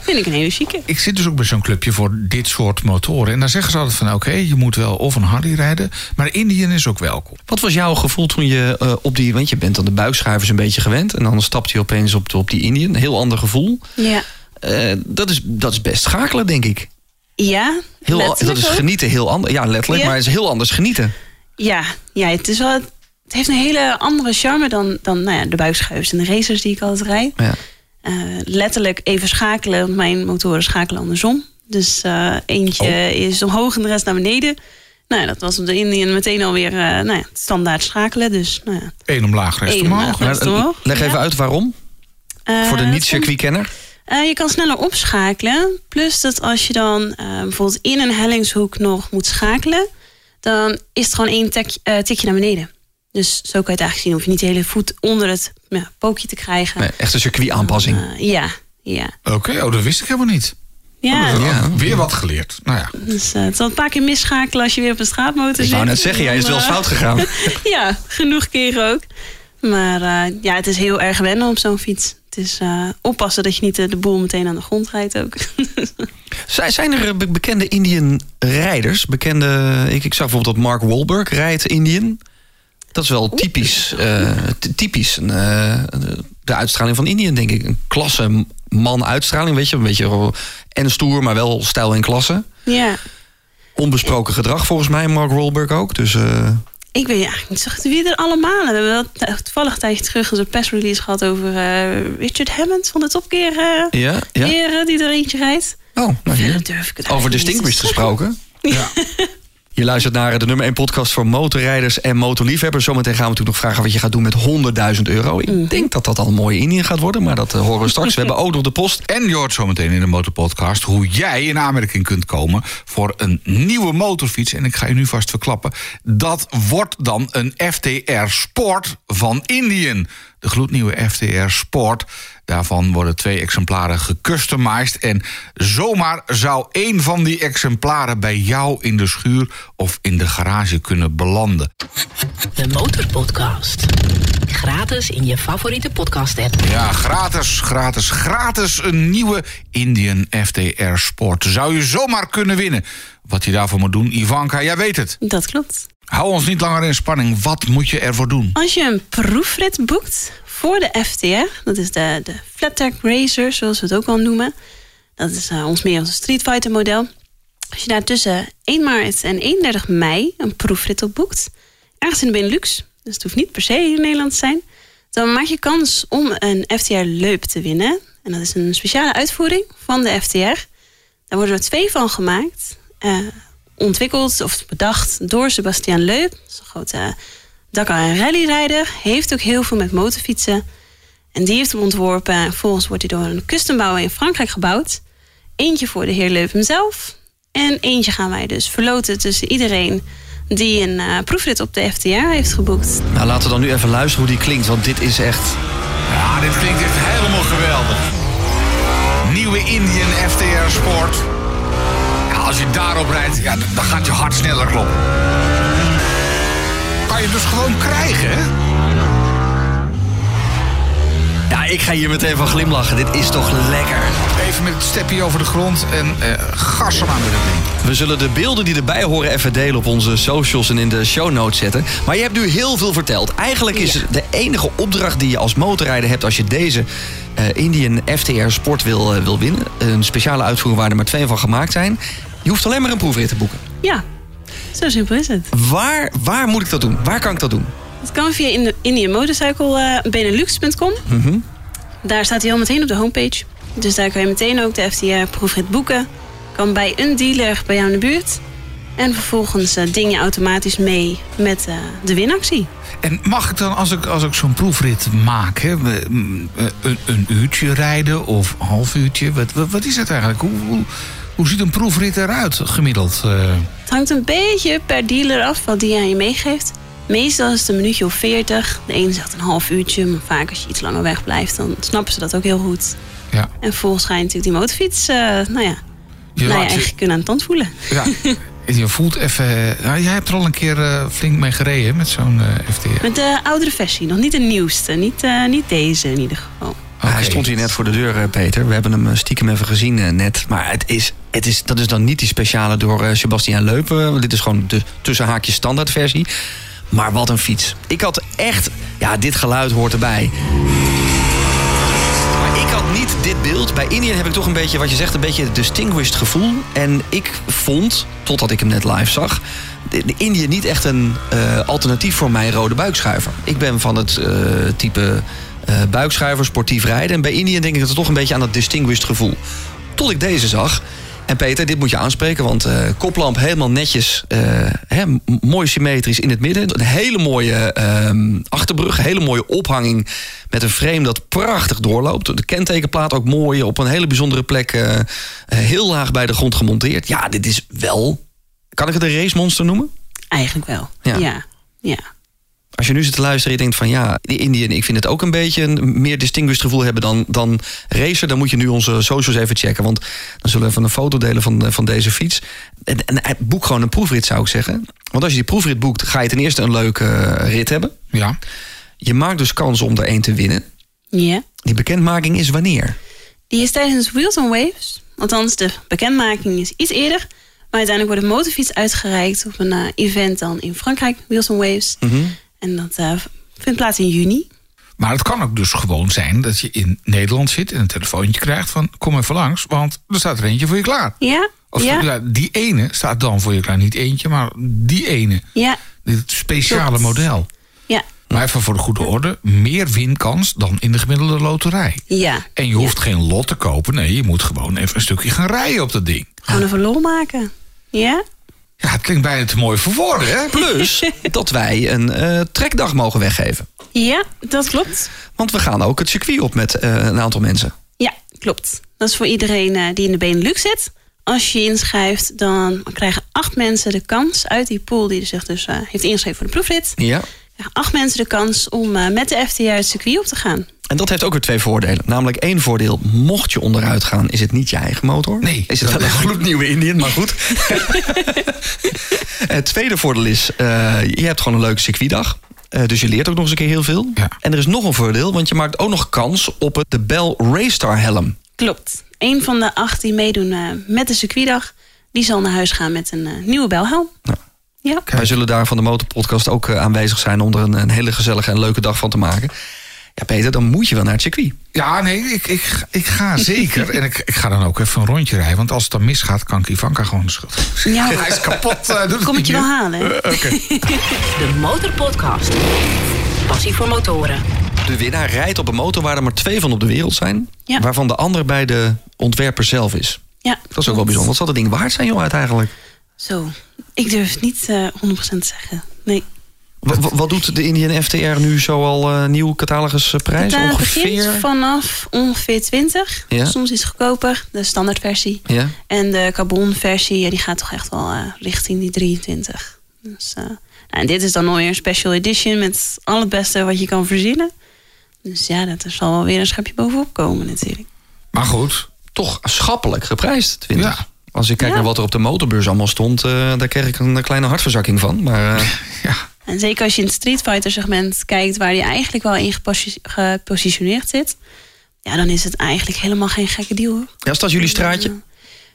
Vind ik een hele chique. Ik zit dus ook bij zo'n clubje voor dit soort motoren. En dan zeggen ze altijd van oké, je moet wel of een Harley rijden. Maar Indian is ook welkom. Wat was jouw gevoel toen je eh, op die... Want je bent dan de buikschuivers een beetje gewend. En dan stapt je opeens op, de, op die Indian. Een heel ander gevoel. Ja, Eh, dat, is, dat is best schakelen, denk ik. Ja Heel, dat is genieten heel anders. Ja, letterlijk. Ja. Maar het is heel anders genieten. Ja, ja het, is wel, het heeft een hele andere charme dan, dan nou ja, de buikschuivers en de racers die ik altijd rijd. Ja. Eh, letterlijk even schakelen, want mijn motoren schakelen andersom. Dus eh, eentje Oh. is omhoog en de rest naar beneden. Nou ja, dat was op de Indian meteen alweer eh nou ja, standaard schakelen. Dus nou ja, Eén omlaag, rest Eén omlaag. Rest omhoog. leg even Ja. uit waarom. Eh, Voor de niet-circuitkenner. Eh, je kan sneller opschakelen. Plus dat als je dan eh, bijvoorbeeld in een hellingshoek nog moet schakelen, dan is het gewoon één tek- eh, tikje naar beneden. Dus zo kan je het eigenlijk zien. Hoef je niet de hele voet onder het ja, pookje te krijgen. Nee, echt een circuitaanpassing. Ja, ja. Oké, oh, dat wist ik helemaal niet. Ja, Oh, Ja. Weer wat geleerd. Nou ja. dus eh, het zal een paar keer misschakelen als je weer op een straatmotor zit. Ik wou net zeggen, jij is wel eens fout gegaan. (laughs) ja, genoeg keren ook. Maar eh, ja, het is heel erg wennen op zo'n fiets. Het is eh, oppassen dat je niet de, de boel meteen aan de grond rijdt ook. (laughs) Zijn- er eh, be- bekende Indian rijders? Bekende, ik, ik zag bijvoorbeeld dat Mark Wahlberg rijdt Indian. Dat is wel typisch, eh, typisch eh, de uitstraling van Indian, denk ik. Een klasse man uitstraling, weet je. Een beetje eh, en stoer, maar wel stijl en klasse. ja, Onbesproken gedrag volgens mij, Mark Wahlberg ook. Dus eh, ik weet eigenlijk niet zo goed wie er allemaal. We hebben wel nou, toevallig een tijdje terug een pressrelease gehad over eh, Richard Hammond van de Topkeer eh ja, ja. heren die er eentje rijdt. Oh, nou Verder hier. durf ik het Over Distinguished gesproken. ja. (laughs) Je luistert naar de nummer 1 podcast voor motorrijders en motorliefhebbers. Zometeen gaan we natuurlijk nog vragen wat je gaat doen met 100.000 euro. Ik denk dat dat al een mooie Indian gaat worden, maar dat eh, horen we straks. We hebben ook nog de post. En je hoort zometeen in de Motorpodcast hoe jij in aanmerking kunt komen voor een nieuwe motorfiets. En ik ga je nu vast verklappen. Dat wordt dan een FTR Sport van Indian. De gloednieuwe FTR Sport. Daarvan worden twee exemplaren gecustomized. En zomaar zou één van die exemplaren bij jou in de schuur of in de garage kunnen belanden. De Motorpodcast. Gratis in je favoriete podcast-app. Ja, gratis, gratis, gratis een nieuwe Indian FTR Sport. Zou je zomaar kunnen winnen. Wat je daarvoor moet doen, Ivanka, jij weet het. Dat klopt. Hou ons niet langer in spanning. Wat moet je ervoor doen? Als je een proefrit boekt voor de FTR, dat is de, de Flat Track Racer, zoals we het ook wel noemen. Dat is eh, ons meer als een Street Fighter model. Als je daar tussen 1 maart en 31 mei een proefrit op boekt, ergens in de Benelux, dus het hoeft niet per se in Nederland te zijn, dan maak je kans om een FTR Leup te winnen. En dat is een speciale uitvoering van de FTR. Daar worden er twee van gemaakt. Eh, ontwikkeld of bedacht door Sebastian Leup. Dat is een grote Dakar een rallyrijder, heeft ook heel veel met motorfietsen. En die heeft hem ontworpen. En vervolgens wordt hij door een custombouwer in Frankrijk gebouwd. Eentje voor de heer Leuven zelf. En eentje gaan wij dus verloten tussen iedereen die een uh, proefrit op de FTR heeft geboekt. Nou, laten we dan nu even luisteren hoe die klinkt, want dit is echt... Ja, dit klinkt echt helemaal geweldig. Nieuwe Indian FTR Sport. Als je daarop rijdt, ja, dan gaat je hart sneller kloppen. Kan je dus gewoon krijgen, hè? Ja, ik ga hier meteen van glimlachen. Dit is toch lekker. Even met het stepje over de grond en uh, gas aan met het ding. We zullen de beelden die erbij horen even delen op onze socials en in de show notes zetten. Maar je hebt nu heel veel verteld. Eigenlijk is de enige opdracht die je als motorrijder hebt als je deze uh, Indian FTR Sport wil, uh, wil winnen. Een speciale uitvoering waar er maar twee van gemaakt zijn. Je hoeft alleen maar een proefrit te boeken. Ja, zo simpel is het. Waar, waar moet ik dat doen? Waar kan ik dat doen? Dat kan via indianmotorcyclebenelux.com. Mm -hmm. Daar staat hij al meteen op de homepage. Dus daar kan je meteen ook de FTR proefrit boeken. Kan bij een dealer bij jou in de buurt. En vervolgens uh, ding je automatisch mee met uh, de winactie. En mag ik dan, als ik, als ik zo'n proefrit maak, hè, een, een, uurtje rijden of een half uurtje? Wat, wat, wat is het eigenlijk? Hoe, hoe, hoe, ziet een proefrit eruit gemiddeld? Uh... Het hangt een beetje per dealer af wat die aan je meegeeft. Meestal is het een minuutje of veertig. De ene zegt een half uurtje, maar vaak als je iets langer weg blijft, dan snappen ze dat ook heel goed. Ja. En vervolgens ga je natuurlijk die motorfiets, uh, nou ja, je nou ja, eigenlijk kunnen aan de tand voelen. Ja. (laughs) Je voelt even. Ja, jij hebt er al een keer uh, flink mee gereden met zo'n uh, FTR. Met de oudere versie, nog niet de nieuwste. Niet, niet deze in ieder geval. Okay. Hij stond hier net voor de deur, Peter. We hebben hem stiekem even gezien net. Maar het is, het is, dat is dan niet die speciale door Sebastian Leupen. Dit is gewoon de tussenhaakjes standaardversie. Maar wat een fiets. Ik had echt... Ja, dit geluid hoort erbij. Maar ik had niet dit beeld. Bij Indian heb ik toch een beetje, wat je zegt, een beetje het distinguished gevoel. En ik vond, totdat ik hem net live zag... de, Indian niet echt een uh, alternatief voor mijn rode buikschuiver. Ik ben van het uh, type uh, buikschuiver, sportief rijden. En bij Indian denk ik dat het toch een beetje aan dat distinguished gevoel. Tot ik deze zag... En Peter, dit moet je aanspreken, want uh, koplamp helemaal netjes, uh, hè, mooi symmetrisch in het midden. Een hele mooie uh, achterbrug, hele mooie ophanging met een frame dat prachtig doorloopt. De kentekenplaat ook mooi, op een hele bijzondere plek, heel laag bij de grond gemonteerd. Ja, dit is wel, kan ik het een racemonster noemen? Eigenlijk wel, ja. ja. ja. Als je nu zit te luisteren en je denkt van ja, die Indian, ik vind het ook een beetje een meer distinguished gevoel hebben dan, dan racer. Dan moet je nu onze socials even checken. Want dan zullen we even een foto delen van, van deze fiets. En, en boek gewoon een proefrit zou ik zeggen. Want als je die proefrit boekt, ga je ten eerste een leuke rit hebben. Ja. Je maakt dus kans om er één te winnen. Ja. Die bekendmaking is wanneer? Die is tijdens Wheels on Waves. Althans, de bekendmaking is iets eerder. Maar uiteindelijk wordt de motorfiets uitgereikt op een uh, event dan in Frankrijk, Wheels on Waves. Mm -hmm. En dat uh, vindt plaats in juni. Maar het kan ook dus gewoon zijn dat je in Nederland zit en een telefoontje krijgt van kom even langs, want er staat er eentje voor je klaar. Ja. Of ja. die ene staat dan voor je klaar. Niet eentje, maar die ene. Ja. Dit speciale model. Ja. Maar even voor de goede orde, meer winkans dan in de gemiddelde loterij. Ja. En je hoeft geen lot te kopen, nee, je moet gewoon even een stukje gaan rijden op dat ding. Gewoon even lol maken. Ja? Ja, het klinkt bijna te mooi voor woorden, hè? Plus dat wij een uh, trekdag mogen weggeven. Ja, dat klopt. Want we gaan ook het circuit op met uh, een aantal mensen. Ja, klopt. Dat is voor iedereen uh, die in de Benelux zit. Als je je inschrijft, dan krijgen acht mensen de kans uit die pool die zich dus heeft ingeschreven voor de proefrit. Ja. Acht mensen de kans om met de FTR het circuit op te gaan. En dat heeft ook weer twee voordelen. Namelijk één voordeel, mocht je onderuit gaan, is het niet je eigen motor. Nee. Is het wel een gloednieuwe Indian, maar goed. (laughs) het tweede voordeel is, uh, je hebt gewoon een leuke circuitdag. Uh, dus je leert ook nog eens een keer heel veel. Ja. En er is nog een voordeel, want je maakt ook nog kans op het, de Bell Raystar helm. Klopt. Een van de acht die meedoen uh, met de circuitdag, die zal naar huis gaan met een nieuwe belhelm. Ja. Ja. Wij zullen daar van de Motorpodcast ook aanwezig zijn om er een, een hele gezellige en leuke dag van te maken. Ja, Peter, dan moet je wel naar het circuit. Ja, nee, ik, ik, ik ga (laughs) zeker. en ik, ik ga dan ook even een rondje rijden. Want als het dan misgaat, kan ik Ivanka gewoon de schuld. Ja, Hij is kapot. Uh, doet Kom ik je wel halen. Uh, Oké. Okay. (laughs) De Motorpodcast. Passie voor motoren. De winnaar rijdt op een motor waar er maar twee van op de wereld zijn. Ja. Waarvan de andere bij de ontwerper zelf is. Ja, Dat is ook wel bijzonder. Wat zal dat ding waard zijn, joh, uiteindelijk? Zo, ik durf het niet uh, 100% te zeggen. Nee. Wa- wa- wat doet de Indian FTR nu zo al eh, nieuw catalogusprijs? Het eh, Ongeveer? begint vanaf ongeveer 20. Ja. Soms iets goedkoper, de standaardversie. Ja. En de carbonversie, ja, die gaat toch echt wel eh, richting die 23. Dus, eh, nou, en dit is dan alweer een special edition met al het beste wat je kan verzinnen. Dus ja, dat er zal wel weer een schepje bovenop komen natuurlijk. Maar goed, Toch schappelijk geprijsd, 20. Ja. Als ik kijk Ja. naar wat er op de motorbeurs allemaal stond, eh, daar kreeg ik een kleine hartverzakking van. Maar eh, (laughs) ja. En zeker als je in het Street Fighter segment kijkt... waar die eigenlijk wel in geposi- gepositioneerd zit... ja, dan is het eigenlijk helemaal geen gekke deal. hoor. ja, is dat jullie straatje?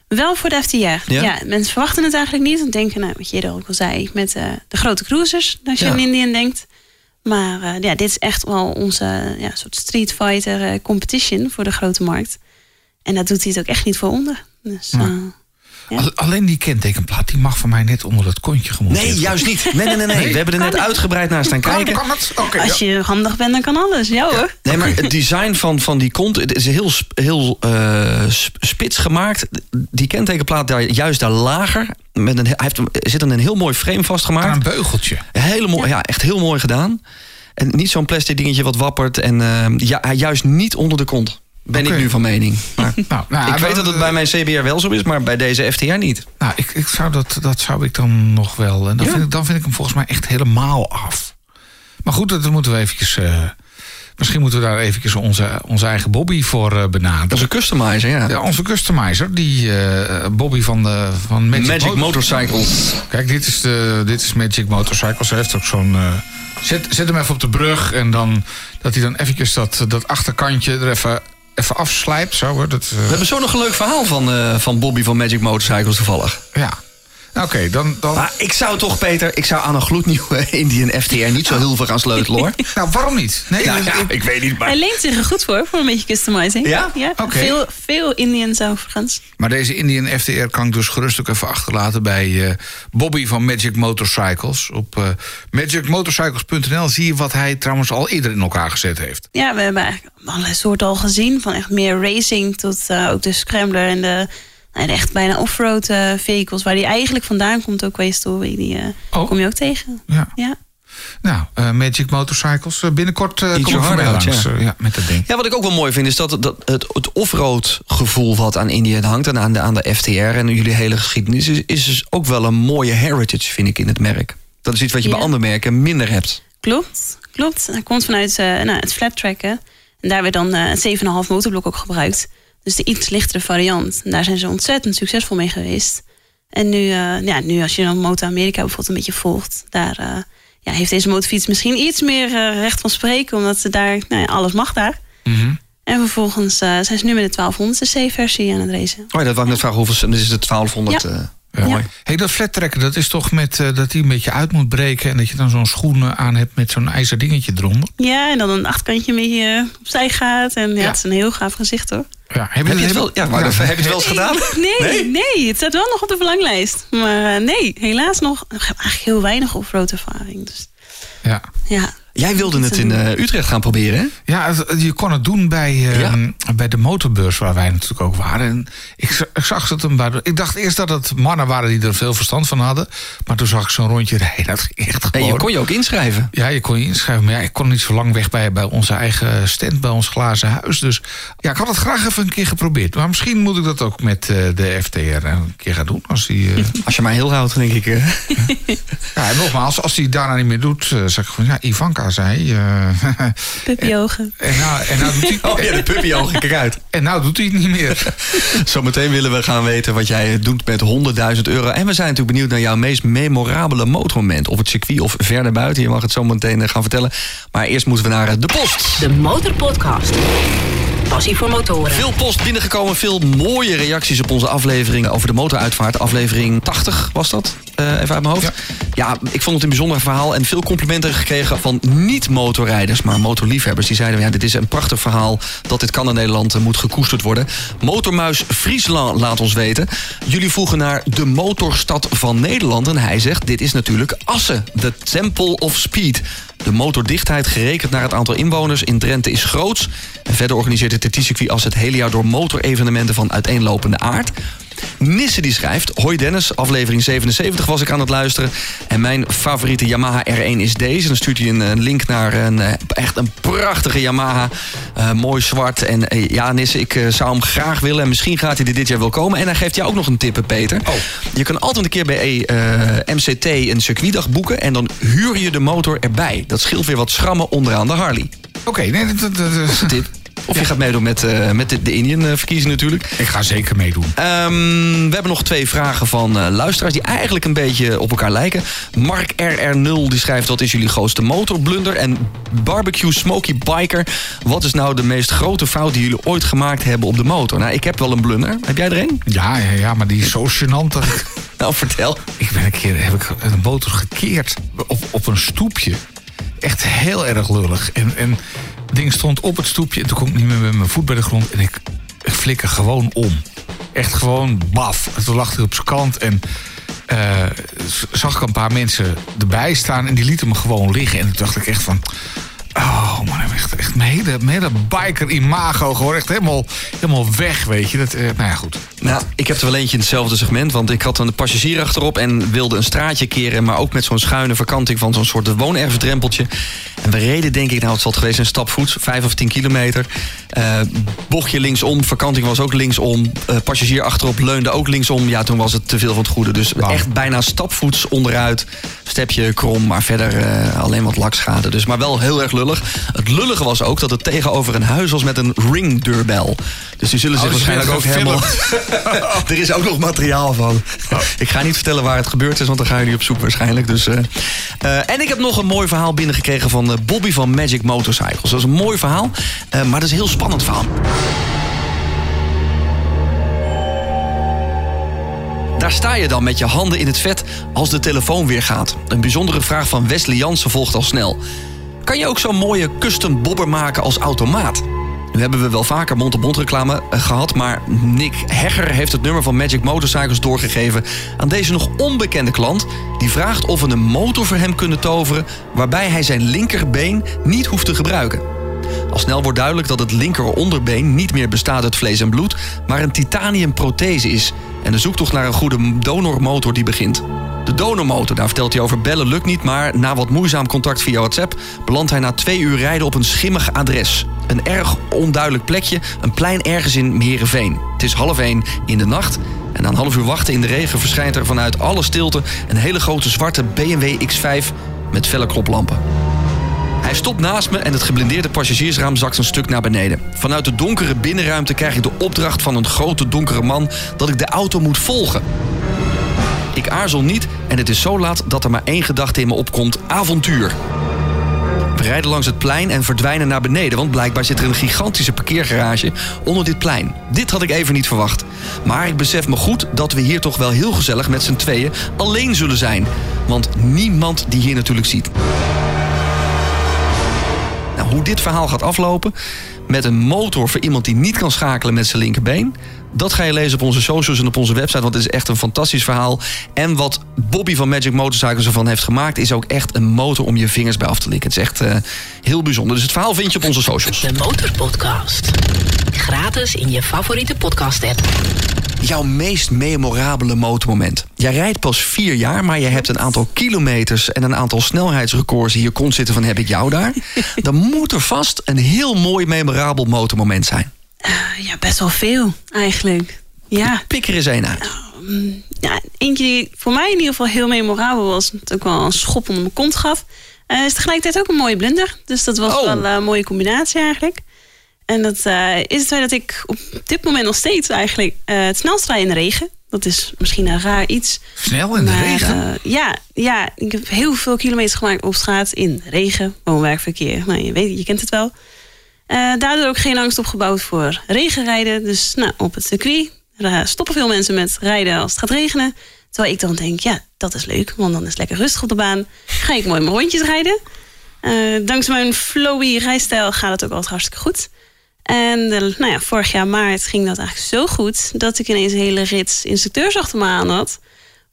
Wel voor de FTR. Ja? mensen verwachten het eigenlijk niet. Want denken, nou, wat je eerder ook al zei... met eh, de grote cruisers, als je Ja. aan Indian denkt. Maar eh, ja, dit is echt wel onze ja, soort Street Fighter eh, competition... voor de grote markt. En daar doet hij het ook echt niet voor onder. Dus, eh, Ja. Al- Alleen die kentekenplaat, die mag voor mij net onder het kontje gemonteerd Nee, juist niet. Nee, nee, nee. nee. We hebben er net uitgebreid naar staan Kan, kijken. kan het? Oké, als ja. je handig bent, dan kan alles. Ja hoor. Nee, maar het design van, van die kont het is heel, heel eh, sp- spits gemaakt. Die kentekenplaat daar juist daar lager. Met een, hij heeft, hem- er zit een heel mooi frame Aan vastgemaakt. een beugeltje. Hele mooi, ja. echt heel mooi gedaan. En niet zo'n plastic dingetje wat wappert. En eh, ja, hij juist niet onder de kont. Ben ik nu van mening. Maar (laughs) Nou, nou, ik weet dat het bij mijn CBR wel zo is, maar bij deze FTR niet. Nou, ik, ik zou dat, dat zou ik dan nog wel. En dan, Ja. vind ik, dan vind ik hem volgens mij echt helemaal af. Maar goed, dat moeten we eventjes. eh, misschien moeten we daar eventjes onze, onze eigen Bobby voor eh, benaderen. Dat is een customizer, ja. Ja, onze customizer, die eh, Bobby van, de, van Magic, Magic, Motorcycles. Kijk, dit is, de, dit is Magic Motorcycles. Hij heeft ook zo'n. eh, zet, zet hem even op de brug en dan dat hij dan eventjes dat, dat achterkantje er even, even afslijpt. Zo hoor. Dat, eh, We hebben zo nog een leuk verhaal van, eh, van Bobby van Magic Motorcycles toevallig. ja. Oké, dan. dan Maar ik zou toch, Peter, ik zou aan een gloednieuwe (laughs) Indian FTR niet zo heel veel gaan sleutelen hoor. (laughs) nou, waarom niet? Nee, Nou ik- ja, ik weet niet, Hij maar... leent zich er goed voor, voor een beetje customizing. Ja? ja Oké. veel, veel Indians overigens. Maar deze Indian FTR kan ik dus gerust ook even achterlaten bij eh, Bobby van Magic Motorcycles. Op eh, magicmotorcycles.nl zie je wat hij trouwens al eerder in elkaar gezet heeft. Ja, we hebben eigenlijk allerlei soorten al gezien. Van echt meer racing tot eh, ook de scrambler en de, nou, de echt bijna offroad eh, vehicles. Waar die eigenlijk vandaan komt, ook Way Story. Die eh, Oh. kom je ook tegen. Ja. Ja. Nou, eh, Magic Motorcycles. binnenkort eh Eat kom ik langs. ja. eh, ja, met dat ding. Ja, wat ik ook wel mooi vind is dat, dat het, het offroad gevoel wat aan Indian hangt en aan de, aan de FTR en jullie hele geschiedenis is, is dus ook wel een mooie heritage, vind ik, in het merk. Dat is iets wat je Ja. bij andere merken minder hebt. Klopt, klopt. Hij komt vanuit eh, nou, het flat tracken. En daar werd dan eh, het 7,5 motorblok ook gebruikt. Dus de iets lichtere variant. En daar zijn ze ontzettend succesvol mee geweest. En nu, eh, ja, nu als je dan Moto Amerika bijvoorbeeld een beetje volgt... daar eh, ja, heeft deze motorfiets misschien iets meer eh, recht van spreken... omdat ze daar, nou ja, alles mag daar. Mhm. En vervolgens eh, zijn ze nu met de 1200cc-versie aan het racen. Oh ja, dat wou ik net vragen, hoeveel dit is het 1200. Ja. eh, Ja. Mooi. Hey, dat flat trekken, dat is toch met dat die een beetje uit moet breken... en dat je dan zo'n schoen aan hebt met zo'n ijzer dingetje eronder? Ja, en dan een achtkantje een beetje eh, opzij gaat. En ja, Ja. het is een heel gaaf gezicht hoor. Ja, heb Heb je het wel, ja, maar heb je het wel eens gedaan? (laughs) Nee, nee, het staat wel nog op de verlanglijst. Maar eh, nee, helaas nog. Ik heb eigenlijk heel weinig offroad ervaring. Dus Ja. ja. Jij wilde het in eh, Utrecht gaan proberen, hè? Ja, je kon het doen bij, eh, Ja. bij de motorbeurs waar wij natuurlijk ook waren. En ik, za- ik zag het Ik dacht eerst dat het mannen waren die er veel verstand van hadden. Maar toen zag ik zo'n rondje (laughs) rijden. Dat ging echt gewoon. je kon je ook inschrijven. Ja, je kon je inschrijven. Maar ja, ik kon niet zo lang weg bij, bij onze eigen stand, bij ons glazen huis. Dus ja, ik had het graag even een keer geprobeerd. Maar misschien moet ik dat ook met eh, de FTR een keer gaan doen. Als die, eh, Als je mij heel houdt, denk ik. (laughs) ja, en nogmaals, als hij daarna niet meer doet, zeg ik van ja, Ivanka zei. eh, (laughs) Puppyogen. en, nou, en, nou doet hij, (laughs) Oh ja, de puppyogen, kijk uit. en nou doet hij het niet meer. (laughs) Zometeen willen we gaan weten wat jij doet met 100.000 euro. En we zijn natuurlijk benieuwd naar jouw meest memorabele motormoment. Op het circuit of verder buiten. Je mag het zo meteen eh, gaan vertellen. Maar eerst moeten we naar eh, de post. De Motorpodcast. Passie voor motoren. Veel post binnengekomen, veel mooie reacties op onze aflevering over de motoruitvaart. Aflevering 80 was dat, eh, even uit mijn hoofd. Ja. ik vond het een bijzonder verhaal en veel complimenten gekregen van niet-motorrijders, maar motorliefhebbers. Die zeiden, ja, dit is een prachtig verhaal dat dit kan in Nederland eh, moet gekoesterd worden. Motormuis Friesland laat ons weten. Jullie vroegen naar de motorstad van Nederland en hij zegt, dit is natuurlijk Assen, de Temple of Speed. De motordichtheid gerekend naar het aantal inwoners in Drenthe is groots. En verder organiseert het TT-circuit als het hele jaar door motorevenementen van uiteenlopende aard. Nisse die schrijft... Hoi Dennis, aflevering 77 was ik aan het luisteren. En mijn favoriete Yamaha R1 is deze. Dan stuurt hij een, een link naar een, eh, echt een prachtige Yamaha. Eh, mooi zwart. En eh, ja, Nisse, ik eh, zou hem graag willen. En misschien gaat hij er dit jaar wel komen. En hij geeft jou ook nog een tip, Peter. Oh. Je kan altijd een keer bij eh, MCT een circuitdag boeken... en dan huur je de motor erbij. Dat scheelt weer wat schrammen onderaan de Harley. Oké, nee, dat, dat, dat- Dat is een tip. Of je gaat meedoen met, eh, met de, de Indian-verkiezing natuurlijk. ik ga zeker meedoen. Ehm, we hebben nog twee vragen van eh, luisteraars die eigenlijk een beetje op elkaar lijken. Mark RR0 die schrijft wat is jullie grootste motorblunder? En Barbecue Smoky Biker, wat is nou de meest grote fout die jullie ooit gemaakt hebben op de motor? Nou, ik heb wel een blunder. Heb jij er een? Ja, ja, ja, maar die is zo gênant. (laughs) Nou, vertel. Ik ben een keer heb ik een motor gekeerd op, op een stoepje. Echt heel erg lullig. En, en ding stond op het stoepje. En toen kon ik niet meer met mijn voet bij de grond. En ik, ik flikker gewoon om. Echt gewoon baf. En toen lag hij op zijn kant. En eh, zag ik een paar mensen erbij staan. En die lieten me gewoon liggen. En toen dacht ik echt van... Oh man, echt, echt mijn hele, hele biker-imago gewoon echt helemaal, helemaal weg, weet je. Dat, eh, nou ja, goed. Nou, ik heb er wel eentje in hetzelfde segment. Want ik had een passagier achterop en wilde een straatje keren. Maar ook met zo'n schuine verkanting van zo'n soort woonerfdrempeltje. En we reden, denk ik, nou, het zal het geweest zijn, stapvoets, vijf of tien kilometer. Eh, bochtje linksom, verkanting was ook linksom. Eh, passagier achterop leunde ook linksom. Ja, toen was het te veel van het goede. Dus echt bijna stapvoets onderuit. Stepje krom, maar verder eh, alleen wat lakschade. Dus, maar wel heel erg lullig. Het lullige was ook dat het tegenover een huis was met een ringdeurbel. Dus die zullen zich Oh, waarschijnlijk ook helemaal... (laughs) (laughs) er is ook nog materiaal van. Ik ga niet vertellen waar het gebeurd is, want dan gaan jullie op zoek waarschijnlijk. Dus, eh, eh, en ik heb nog een mooi verhaal binnengekregen van eh, Bobby van Magic Motorcycles. Dat is een mooi verhaal, maar dat is een heel spannend verhaal. Daar sta je dan met je handen in het vet als de telefoon weer gaat. Een bijzondere vraag van Wesley Jansen volgt al snel. Kan je ook zo'n mooie custom bobber maken als automaat? Nu hebben we wel vaker mond-op-mond reclame eh, gehad... maar Nick Hegger heeft het nummer van Magic Motorcycles doorgegeven... aan deze nog onbekende klant... die vraagt of we een motor voor hem kunnen toveren... waarbij hij zijn linkerbeen niet hoeft te gebruiken. Al snel wordt duidelijk dat het linkeronderbeen niet meer bestaat uit vlees en bloed... maar een titanium prothese is... en de zoektocht naar een goede donormotor die begint. De donormotor, daar vertelt hij over bellen lukt niet... maar na wat moeizaam contact via WhatsApp... belandt hij na twee uur rijden op een schimmig adres. Een erg onduidelijk plekje, een plein ergens in Merenveen. Het is half één in de nacht... en na een half uur wachten in de regen verschijnt er vanuit alle stilte... een hele grote zwarte BMW X5 met felle kroplampen. Hij stopt naast me en het geblindeerde passagiersraam zakt een stuk naar beneden. Vanuit de donkere binnenruimte krijg ik de opdracht van een grote donkere man dat ik de auto moet volgen. Ik aarzel niet en het is zo laat dat er maar één gedachte in me opkomt: avontuur. We rijden langs het plein en verdwijnen naar beneden, want blijkbaar zit er een gigantische parkeergarage onder dit plein. Dit had ik even niet verwacht. Maar ik besef me goed dat we hier toch wel heel gezellig met z'n tweeën alleen zullen zijn. Want niemand die hier natuurlijk ziet. Hoe dit verhaal gaat aflopen met een motor voor iemand die niet kan schakelen met zijn linkerbeen. Dat ga je lezen op onze socials en op onze website, want het is echt een fantastisch verhaal. En wat Bobby van Magic Motorcycles ervan heeft gemaakt, is ook echt een motor om je vingers bij af te likken. Het is echt eh, heel bijzonder. Dus het verhaal vind je op onze socials. De Motorpodcast. Gratis in je favoriete podcast-app. Jouw meest memorabele motormoment. Jij rijdt pas vier jaar, maar je hebt een aantal kilometers en een aantal snelheidsrecords die je kon zitten van heb ik jou daar. (laughs) Dan moet er vast een heel mooi memorabel motormoment zijn. Ja, best wel veel eigenlijk. Ja, Pik er eens één uit. ja, eentje die voor mij in ieder geval heel memorabel was. Het ook wel een schop onder mijn kont gaf. eh, is tegelijkertijd ook een mooie blunder. Dus dat was Oh. wel eh, een mooie combinatie eigenlijk. En dat eh, is het feit dat ik op dit moment nog steeds eigenlijk eh, het snelst rijd in de regen. Dat is misschien een raar iets. Snel in de Maar, regen. eh, ja, ja, ik heb heel veel kilometers gemaakt op straat in regen, woonwerkverkeer. Nou, je weet, je kent het wel. Daardoor ook geen angst opgebouwd voor regenrijden. Dus nou, op het circuit stoppen veel mensen met rijden als het gaat regenen. Terwijl ik dan denk, ja, dat is leuk, want dan is het lekker rustig op de baan. Ga ik mooi mijn rondjes rijden. Dankzij mijn flowy rijstijl gaat het ook altijd hartstikke goed. En eh, nou ja, vorig jaar maart ging dat eigenlijk zo goed... dat ik ineens een hele rits instructeurs achter me aan had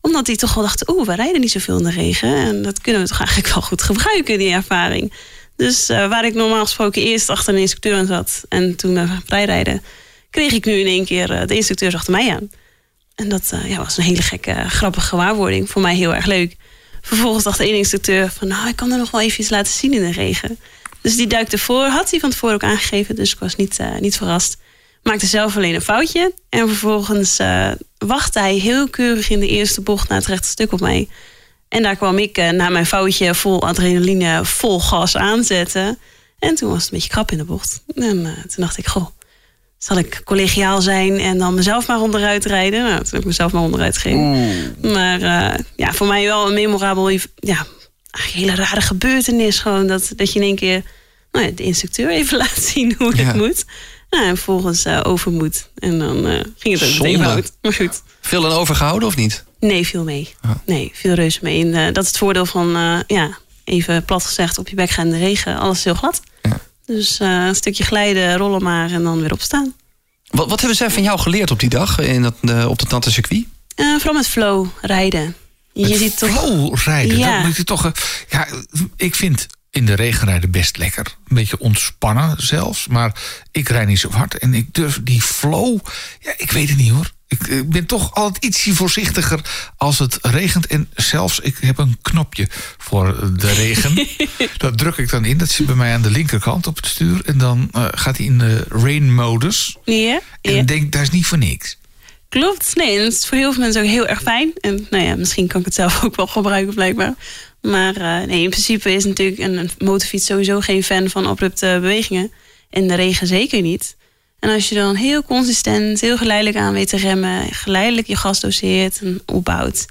omdat die toch wel dachten, oeh, we rijden niet zoveel in de regen. En dat kunnen we toch eigenlijk wel goed gebruiken, die ervaring. Dus eh, waar ik normaal gesproken eerst achter een instructeur aan zat... en toen uh, vrijrijden, kreeg ik nu in één keer uh, de instructeurs achter mij aan. En dat eh, ja, was een hele gekke, grappige gewaarwording. Voor mij heel erg leuk. Vervolgens dacht de instructeur van... nou, ik kan er nog wel even iets laten zien in de regen. Dus die duikte voor. Had hij van tevoren ook aangegeven. Dus ik was niet, eh, niet verrast. Maakte zelf alleen een foutje. En vervolgens uh, wachtte hij heel keurig in de eerste bocht... naar het rechte stuk op mij. En daar kwam ik na mijn foutje vol adrenaline... vol gas aanzetten. En toen was het een beetje krap in de bocht. En toen dacht ik, goh zal ik collegiaal zijn en dan mezelf maar onderuit rijden? Nou, toen heb ik mezelf maar onderuit gegeven. Maar uh, ja, voor mij wel een memorabel, ja, hele rare gebeurtenis. Gewoon dat, dat je in één keer nou ja, de instructeur even (laughs) laat zien hoe het moet. Nou, en vervolgens uh, overmoed. En dan uh, ging het ook meteen fout. Maar goed. Veel dan overgehouden of niet? Nee, viel mee. Oh. Nee, veel reuze mee. En, dat is het voordeel van, ja, even plat gezegd, op je bek gaan in de regen. Alles heel glad. Dus een stukje glijden, rollen maar en dan weer opstaan. Wat, wat hebben zij van jou geleerd op die dag in dat, op het natte circuit? Vooral met flow rijden. Je met ziet toch... flow rijden, ja. dat moet je toch... ja, ik vind in de regen rijden best lekker. Een beetje ontspannen zelfs. Maar ik rijd niet zo hard. En ik durf die flow... Ja, ik weet het niet hoor. Ik, ben toch altijd ietsje voorzichtiger als het regent. En zelfs, ik heb een knopje voor de regen. (laughs) dat druk ik dan in. Dat zit bij mij aan de linkerkant op het stuur. En dan uh, gaat hij in de rain-modus. Ja, en denk, daar is niet voor niks. Klopt, nee, en dat is voor heel veel mensen ook heel erg fijn. En nou ja, misschien kan ik het zelf (laughs) ook wel gebruiken, blijkbaar. Maar uh, nee, in principe is natuurlijk een motorfiets sowieso geen fan van abrupte bewegingen. In de regen zeker niet. En als je dan heel consistent, heel geleidelijk aan weet te remmen, geleidelijk je gas doseert en opbouwt,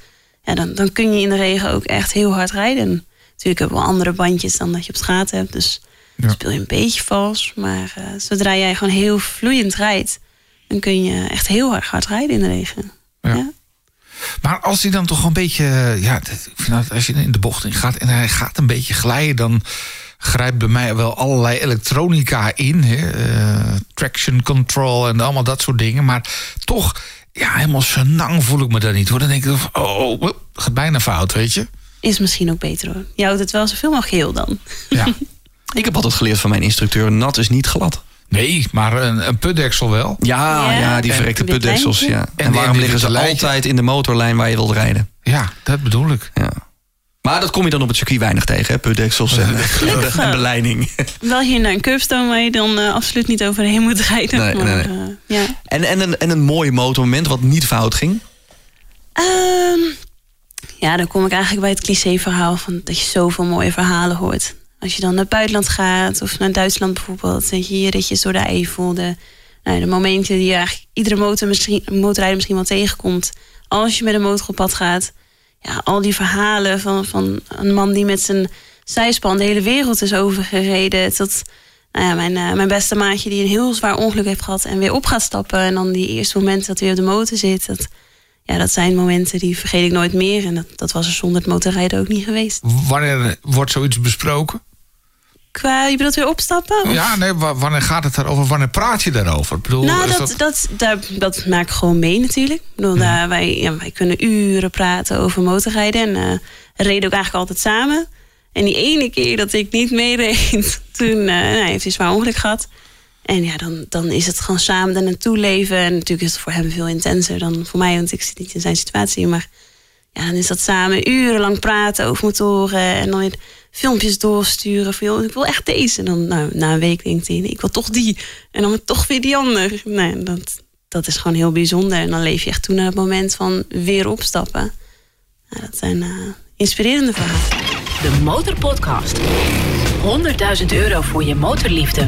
ja, dan, dan kun je in de regen ook echt heel hard rijden. Natuurlijk hebben we wel andere bandjes dan dat je op straat hebt, dus ja. speel je een beetje vals. Maar uh, zodra jij gewoon heel vloeiend rijdt, dan kun je echt heel hard hard rijden in de regen. Ja. ja. Maar als hij dan toch een beetje, ja, ik vind dat als je in de bocht in gaat en hij gaat een beetje glijden, dan grijpt bij mij wel allerlei elektronica in. Hè? Uh, traction control en allemaal dat soort dingen. Maar toch, ja, helemaal senang voel ik me daar niet hoor. Dan denk ik, oh, oh, gaat bijna fout, weet je. Is misschien ook beter hoor. Je houdt het wel zoveel mogelijk geel dan. Ja. (laughs) ik heb altijd geleerd van mijn instructeur, nat is niet glad. Nee, maar een, een putdeksel wel. Ja, ja, ja die verrekte putdeksels. Ja. En, en waarom liggen ze altijd in de motorlijn waar je wilt rijden? Ja, dat bedoel ik. Ja. Maar dat kom je dan op het circuit weinig tegen, hè? Putdeksels en, (laughs) en beleiding. (laughs) Wel hier naar een curbstone waar je dan uh, absoluut niet overheen moet rijden. Nee, maar, nee, nee. Uh, ja. en, en, een, en een mooi motormoment wat niet fout ging? Um, ja, dan kom ik eigenlijk bij het cliché-verhaal van dat je zoveel mooie verhalen hoort. Als je dan naar het buitenland gaat of naar Duitsland bijvoorbeeld, dat je ritjes door de Eifel, de, nou, de momenten die eigenlijk iedere motor misschien, motorrijder misschien wel tegenkomt als je met een motor op pad gaat ja, al die verhalen van, van een man die met zijn zijspan de hele wereld is overgereden. Tot nou ja, mijn, uh, mijn beste maatje die een heel zwaar ongeluk heeft gehad en weer op gaat stappen. En dan die eerste momenten dat hij op de motor zit. Dat, ja, dat zijn momenten die vergeet ik nooit meer. En dat, dat was er zonder het motorrijden ook niet geweest. Wanneer wordt zoiets besproken? Qua, je bedoelt weer opstappen? Of? Ja, nee, wanneer gaat het daarover? Wanneer praat je daarover? Ik bedoel, nou, dat, dat... Dat, dat maak ik gewoon mee natuurlijk. Ik bedoel, daar, wij, ja, wij kunnen uren praten over motorrijden. En uh, reden ook eigenlijk altijd samen. En die ene keer dat ik niet meereed, (laughs) toen uh, nou, heeft hij zwaar ongeluk gehad. En ja, dan, dan is het gewoon samen er naartoe leven. En natuurlijk is het voor hem veel intenser dan voor mij, want ik zit niet in zijn situatie. Maar ja, dan is dat samen urenlang praten over motoren. En dan weer filmpjes doorsturen. Van, ik wil echt deze. En dan nou, na een week denkt hij, ik wil toch die. En dan toch weer die ander. Nee, dat, dat is gewoon heel bijzonder. En dan leef je echt toe naar het moment van weer opstappen. Nou, dat zijn uh, inspirerende verhalen. De Motorpodcast. 100.000 euro voor je motorliefde.